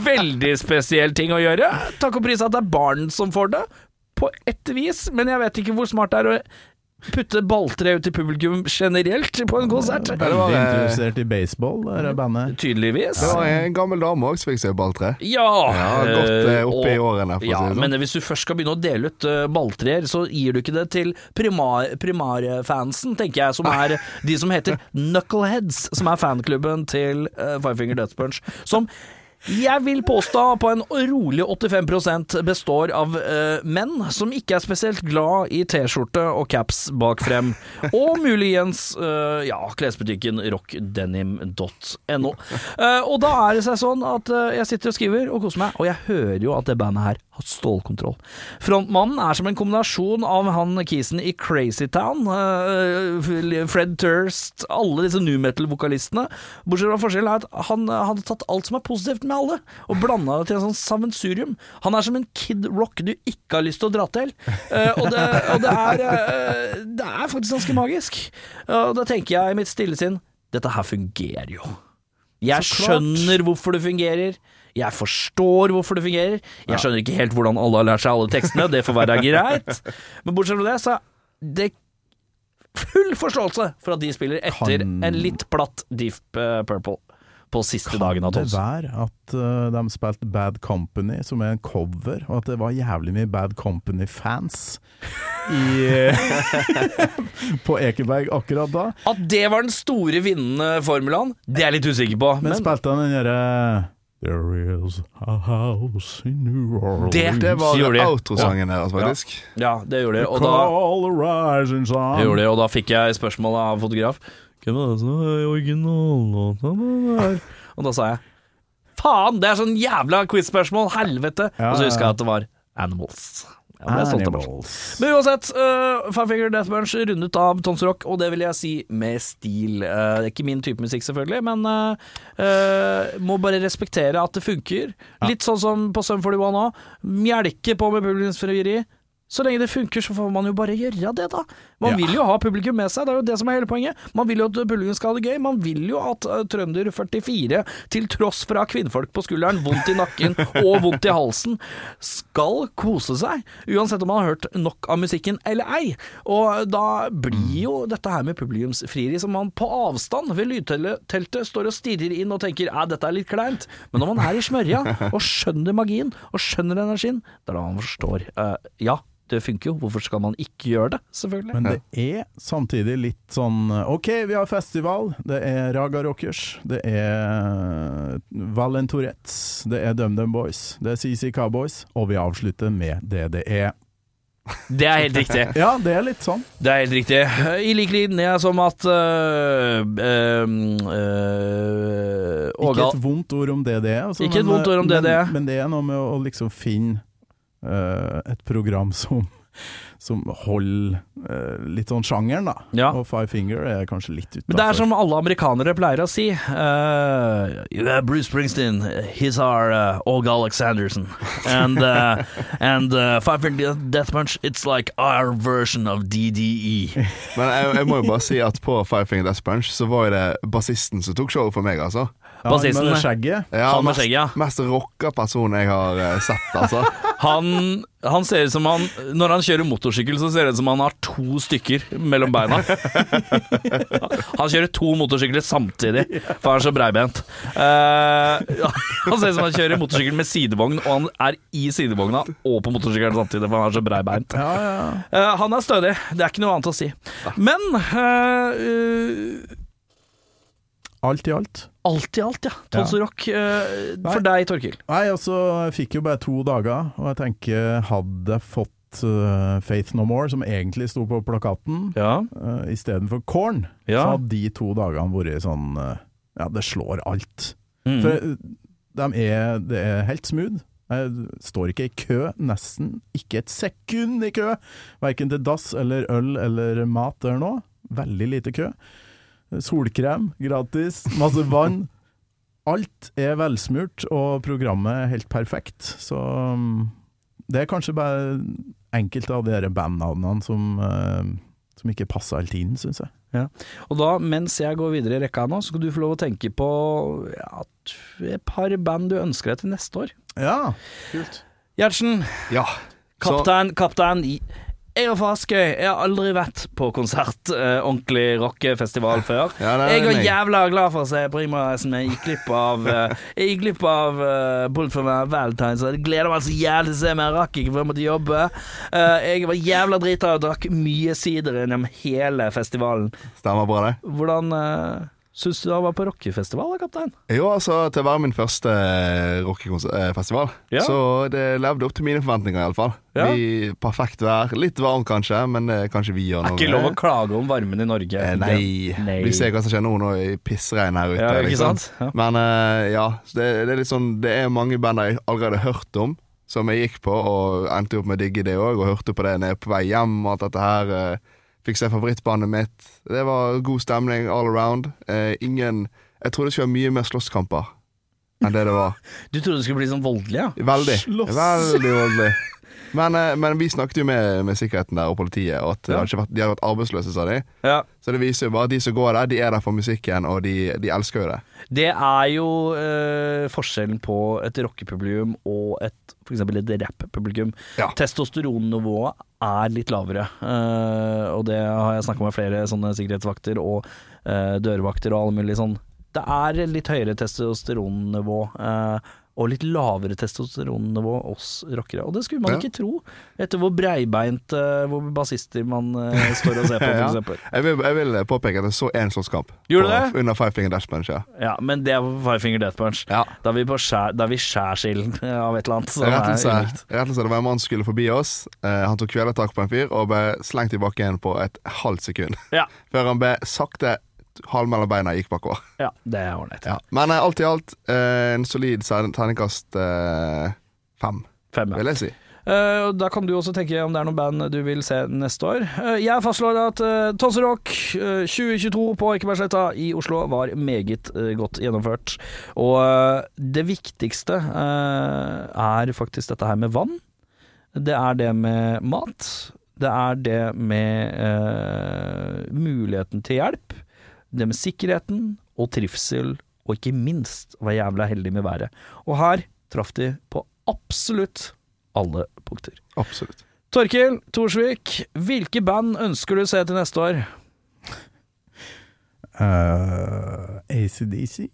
Veldig spesiell ting å gjøre. Takk og pris at det er barn som får det, på ett vis, men jeg vet ikke hvor smart det er å putte balltre ut i publikum generelt på en konsert. det var, Veldig eh, interessert i baseball, det bandet. Tydeligvis. Det var en gammel dame òg som fikk seg balltre. Ja, Ja, godt eh, oppe i årene, for å Ja, si det sånn. men hvis du først skal begynne å dele ut uh, balltreer, så gir du ikke det til primar, primarfansen, tenker jeg, som er de som heter Knuckleheads, som er fanklubben til uh, Five Finger Death Punch. Som jeg vil påstå på en rolig 85% består av uh, menn som ikke er spesielt glad i T-skjorte og caps bak frem, og muligens uh, ja, klesbutikken rockdenim.no. Uh, og da er det seg sånn at eh, jeg sitter og skriver og koser meg, og jeg hører jo at det bandet her har stålkontroll. Frontmannen er som en kombinasjon av han kisen i Crazy Town, eh, Fred Turst, alle disse new metal-vokalistene, bortsett fra forskjellen er at han han hadde tatt alt som er positivt med alle, og blanda det til en sånn sammensurium. Han er som en Kid Rock du ikke har lyst til å dra til, Uh, og, det, og det, er, uh, det er faktisk ganske magisk. Og da tenker jeg i mitt stille sinn dette her fungerer jo. Jeg skjønner hvorfor det fungerer. Jeg forstår hvorfor det fungerer. Jeg skjønner ikke helt hvordan alle har lært seg alle tekstene, det får være greit. Men bortsett fra det, så det full forståelse for at de spiller etter Kan- en litt platt Deep eh, Purple på siste dagen av det være at uh, de spilte Bad Company, som er en cover, og at det var jævlig mye Bad Company-fans i på Ekeberg akkurat da? At det var den store vinnende formulaen, det er jeg litt usikker på. Men, Men, spilte han den derre There is a house in New Orleans Det- Det var Gjorde de? outrosangen deres, faktisk. ja, det gjorde de. Og da. Jeg gjorde de, og da fikk jeg spørsmål av fotograf. Hvem er det som er originallåta? Og da sa jeg faen, det er sånn jævla quiz-spørsmål, helvete! Ja, og så huska jeg at det var Animals. Animals. Men uansett, uh, Five Finger Death Bunch rundet av Tons Rock, og det vil jeg si med stil. Uh, det er ikke min type musikk, selvfølgelig, men uh, uh, må bare respektere at det funker. Litt sånn som på Sum 41 òg. Mjelke på med publikumsfrieri. Så lenge det funker, så får man jo bare gjøre det, da. Man Ja. vil jo ha publikum med seg, det er jo det som er hele poenget. Man vil jo at publikum skal ha det gøy. Man vil jo at uh, Trønder 44, til tross ha kvinnfolk på skulderen, vondt i nakken og vondt i halsen, skal kose seg. Uansett om man har hørt nok av musikken eller ei. Og da blir jo dette her med publikumsfrieri som man på avstand ved lydteltet står og stirrer inn og tenker ja, dette er litt kleint. Men når man er i smørja og skjønner magien og skjønner energien, det er da man forstår uh, ja. Det funker jo, hvorfor skal man ikke gjøre det? Selvfølgelig. Men det er samtidig litt sånn OK, vi har festival. Det er Raga Rockers. Det er Valentorettes. Det er DumDum Boys. Det er CC Cowboys. Og vi avslutter med det det er. Det er helt riktig. Ja, det er litt sånn. Det er helt riktig. I lik linje som at øh, øh, øh, Ikke et vondt ord om det det er. altså, Ikke et men, vondt ord om det men, det er. Men det er noe med å, liksom finne eh, et program som som holder uh, litt sånn sjangeren, da. Ja. Og Five Finger er kanskje litt utafor. Men det er som alle amerikanere pleier å si. Uh, you Bruce Springsteen, he's our uh, Åge Alexanderson. And, uh, and uh, Five Finger Death Punch, it's like our version of. DDE. Men jeg, jeg må jo bare si at på Five Finger Death Punch så var det bassisten som tok showet for meg, altså. Ja, Bassisten. med skjegget. Ja, mest, mest rocka person jeg har eh, sett, altså. Han, han ser ut som han Når han kjører motorsykkel, så ser det ut som han har to stykker mellom beina. Han kjører to motorsykler samtidig, for han er så breibent. Uh, han ser ut som han kjører motorsykkel med sidevogn, og han er i sidevogna og på motorsykkelen samtidig, for han er så breibeint. Eh, han er stødig, det er ikke noe annet å si. Men uh, Alt i alt. alt i alt, ja. Tons Ja. Rock. Uh, for deg, Torkil. Nei, altså, jeg fikk jo bare to dager, og jeg tenker, hadde jeg fått uh, Faith No More, som egentlig sto på plakaten, Ja. uh, istedenfor Korn, Ja. så hadde de to dagene vært sånn uh, Ja, det slår alt. Mm. For eh, de er, det er helt smooth. Jeg står ikke i kø, nesten ikke et sekund i kø. Verken til dass eller øl eller mat eller noe. Veldig lite kø. Solkrem gratis, masse vann. Alt er velsmurt, og programmet er helt perfekt. Så um, det er kanskje bare enkelte av de bandnavnene som, eh, som ikke passer helt inn, syns jeg. Og da, mens jeg går videre i rekka nå, så skal du få lov å tenke på ja, et par band du ønsker deg til neste år. Ja, kult. Gjertsen, Ja. Så, kaptein, kaptein. Jeg er fra Askøy. Jeg har aldri vært på konsert, eh, ordentlig rockefestival før. ja, det er Jeg var meg. jævla glad for å se som jeg gikk glipp av eh, Jeg gikk glipp av eh, Bullet for Valentine, så jeg gleder meg så jævlig til å se, mer. jeg rakk ikke for jeg måtte jobbe. Eh, jeg var jævla drita og drakk mye sider gjennom hele festivalen. Stemmer bra, det. Hvordan uh, syns du det var på rockefestival, da, kaptein? Jo, altså, til å være min første rockefestival, Ja. så det levde opp til mine forventninger, iallfall. Ja. Vi Perfekt vær. Litt varmt, kanskje, men kanskje vi gjør noe er ikke lov å klage om varmen i Norge. Eh, nei. Nei. Vi ser hva som skjer nå, nå i pissregn her ute. Ja, ikke liksom. sant? Ja. Men uh, ja, det, det er litt sånn Det er mange band jeg allerede har hørt om, som jeg gikk på, og endte opp med å digge det òg, og hørte på det når jeg er på vei hjem, og alt dette her. eh, Fikk se favorittbandet mitt. Det var god stemning all around. Eh, ingen Jeg trodde det skulle være mye mer slåsskamper enn det det var. Du trodde det skulle bli sånn voldelig, ja? Veldig. Slåss. Veldig voldelig. Men, eh, men vi snakket jo med, med sikkerheten der og politiet, og at Ja. vært, de hadde vært arbeidsløse, sa de. ja. Så det viser jo bare at de som går der, de er der for musikken, og de, de elsker jo det. Det er jo eh, forskjellen på et rockepublikum og et f.eks. et rapppublikum. Ja. Testosteronnivået er litt lavere, eh, og det har jeg snakka med flere sånne sikkerhetsvakter og eh, dørvakter og alle mulige sånn. Det er litt høyere testosteronnivå. eh, og litt lavere testosteronnivå oss rockere. Og det skulle man Ja. ikke tro, etter hvor breibeint eh, hvor bassister man eh, står og ser på, for Ja. eksempel. Jeg vil, jeg vil påpeke at jeg så én det? Under Five Finger Death Punch, ja. Ja, men det er Five Finger Death Punch. ja. Da er vi skjær, da er vi skjærsilden av et eller annet. som er Rettelse. unikt. Rettelse. Det var en mann som skulle forbi oss. Eh, han tok kvelertak på en fyr og ble slengt i bakken på et halvt sekund. Ja. Før han ble sakte halv mellom beina gikk bakover. Ja, det er ålreit. Ja. Men eh, alt i alt eh, en solid terningkast eh, fem, Fem, ja. vil jeg si. Uh, da kan du også tenke om det er noen band du vil se neste år. Uh, jeg fastslår at uh, Tonserock uh, 2022 på Ekebergsletta i Oslo var meget eh, godt gjennomført. Og eh, det viktigste eh, er faktisk dette her med vann. Det er det med mat. Det er det med eh, muligheten til hjelp det med sikkerheten og trivsel, og ikke minst hva jævla heldig med været. Og her traff de på absolutt alle punkter. Absolutt. Torkil Thorsvik, hvilke band ønsker du å se til neste år? Eh, uh, ACDC.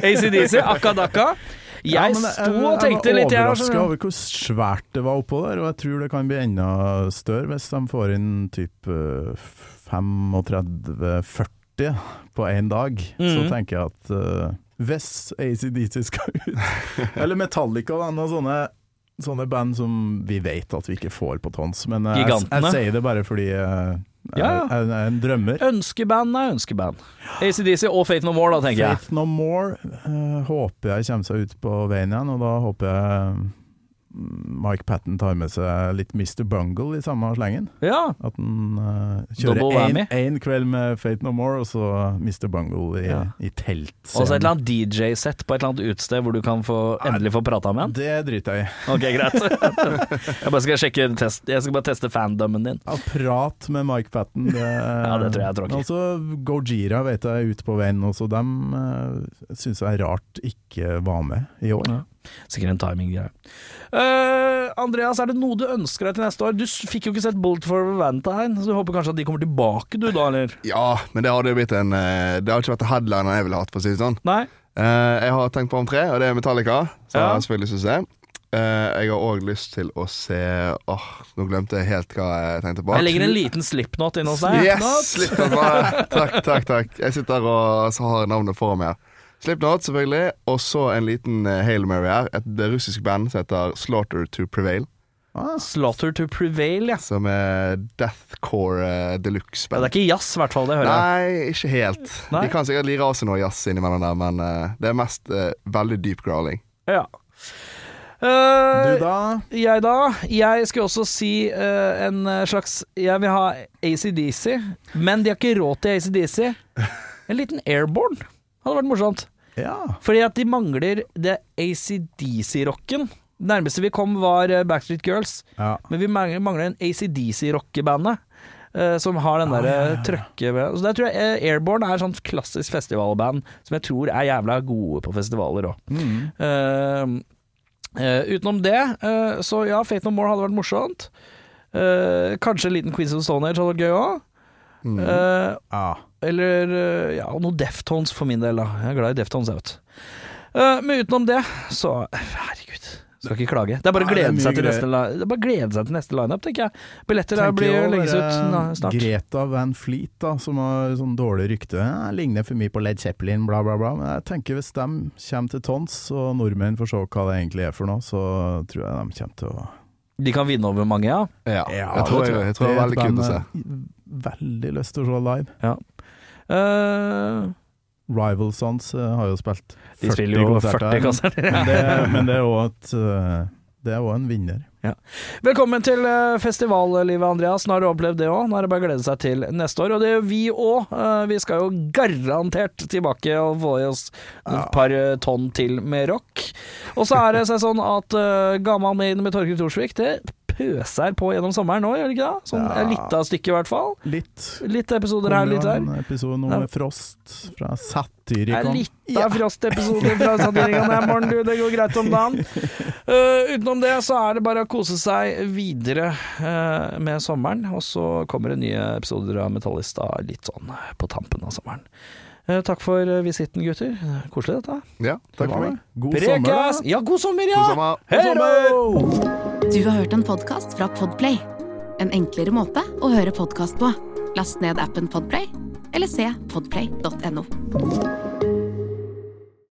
ACDC, akkadakka. Jeg ja, sto eh, og tenkte litt, jeg. Jeg var overraska altså. over hvor svært det var oppå der, og jeg tror det kan bli enda større hvis de får inn type eh, 35-40 40 på én dag, mm. så tenker jeg at uh, hvis ACDC skal ut, eller Metallica da, noen sånne, sånne, band som vi vet at vi ikke får på tons, men uh, jeg, jeg, sier det bare fordi uh, jeg, ja. jeg, en drømmer. Ønskeband er ønskeband. ACDC og Faith No More, da, tenker Faith jeg. Faith No More håper jeg kommer seg ut på veien igjen, og da håper jeg Mike Patten tar med seg litt Mr. Bungle i samme slengen. Ja. At han uh, kjører én kveld med Fate No More, og så Mr. Bungle i, Ja. i telt. Og så et eller annet DJ-sett på et eller annet utested hvor du kan få, endelig få prata med han. Det driter jeg i. Ok, greit. Jeg bare skal sjekke test, Jeg skal bare teste fandomen din. Ja, prat med Mike Patten. Det, Ja, det tror jeg er tråkig. Altså, Gojira vet jeg er ute på veien også. Dem uh, syns jeg er rart ikke var med i år. Ja. Sikkert en timing-greie. Eh, Andreas, er det noe du ønsker deg til neste år? Du fikk jo ikke sett Bolt for Valentine, så du håper kanskje at de kommer tilbake, du da, eller? Ja, men det hadde jo blitt en eh, Det har ikke vært headliner jeg ville hatt, for å si det sånn. Nei? Uh, jeg har tenkt på om tre, og det er Metallica. som Ja. jeg har selvfølgelig lyst til å se. Uh, jeg har òg lyst til å se Åh, nå glemte jeg helt hva jeg tenkte på. Jeg legger en liten slipknot inne hos deg. Yes! Slipknot. Takk, takk, takk. Jeg sitter og så har navnet foran meg. Slipknot, selvfølgelig. Og så en liten uh, Hail Mary her. Et russisk band som heter Slaughter to Prevail. Ah, Slaughter to prevail, ja. Som er deathcore uh, ja. Det er ikke jazz, i hvert fall. Det hører jeg. Nei, ikke helt. Nei? De kan sikkert lire av seg noe jazz innimellom der, men uh, det er mest uh, veldig deep growling. Ja. du Eh, da? jeg da? Jeg skal også si uh, en slags Jeg vil ha ACDC, men de har ikke råd til ACDC. En liten airborne hadde vært morsomt. Ja. Fordi at de mangler det ACDC-rocken. Nærmeste vi kom var eh, Backstreet Girls, ja. men vi mangler, en ACDC-rockebandet. Uh, som har den Ah, derre ja, ja, ja. trøkket med Så der tror jeg eh, Airborne er sånn klassisk festivalband som jeg tror er jævla gode på festivaler òg. Mm. utenom det, eh, så ja, Fate No More hadde vært morsomt. Eh, kanskje en liten Queens of Stone Age hadde vært gøy òg. Mm. Uh, ah. eller uh, ja, noe Deftones for min del, da. Jeg er glad i Deftones, jeg vet. uh, men utenom det, så Herregud. Skal ikke klage. Det er bare å glede seg til neste, det er bare glede seg til neste lineup, tenker jeg. Billetter der Tenker blir legges ut na- snart. Greta Van Fleet, da, som har sånn dårlig rykte. jeg ligner for mye på Led Zeppelin, bla, bla, bla. Men jeg tenker hvis de kommer til tons, og nordmenn får se hva det egentlig er for noe, så tror jeg de kommer til å De kan vinne over mange, ja. Ja, Ja, jeg tror, jeg, jeg tror det er veldig kult å se. Veldig lyst til å se live. Eh, Rival Sons eh, har jo spilt 40 de spiller jo 40 konserter. Men det, men det er òg eh, en vinner. Velkommen til festivallivet, Andreas. Nå har du opplevd det òg. Nå er det bare å glede seg til neste år. Og det gjør vi òg. Vi skal jo garantert tilbake og få i oss et par tonn til med rock. Og så er det sånn at uh, Gammal Maiden med Torkild Thorsvik, det pøser på gjennom sommeren nå, gjør det ikke det? Sånn Ja. litt av stykket, i hvert fall. Litt. Litt episoder her, litt der. Episode nå Ja. med Frost fra Satyricon. litt av Frost-episoder fra Satyricon her, morgen, du. Det går greit om dagen. Uh, utenom det så er det bare å kose seg videre uh, med sommeren. Og så kommer det nye episoder av Metallista litt sånn på tampen av sommeren. Eh, takk for eh, visitten, gutter. Koselig dette. Ja, takk for meg. God sommer, da. Ja, god sommer, ja! God sommer. Hei sommer. Du har hørt en podkast fra Podplay. En enklere måte å høre podkast på. Last ned appen Podplay, eller se podplay.no.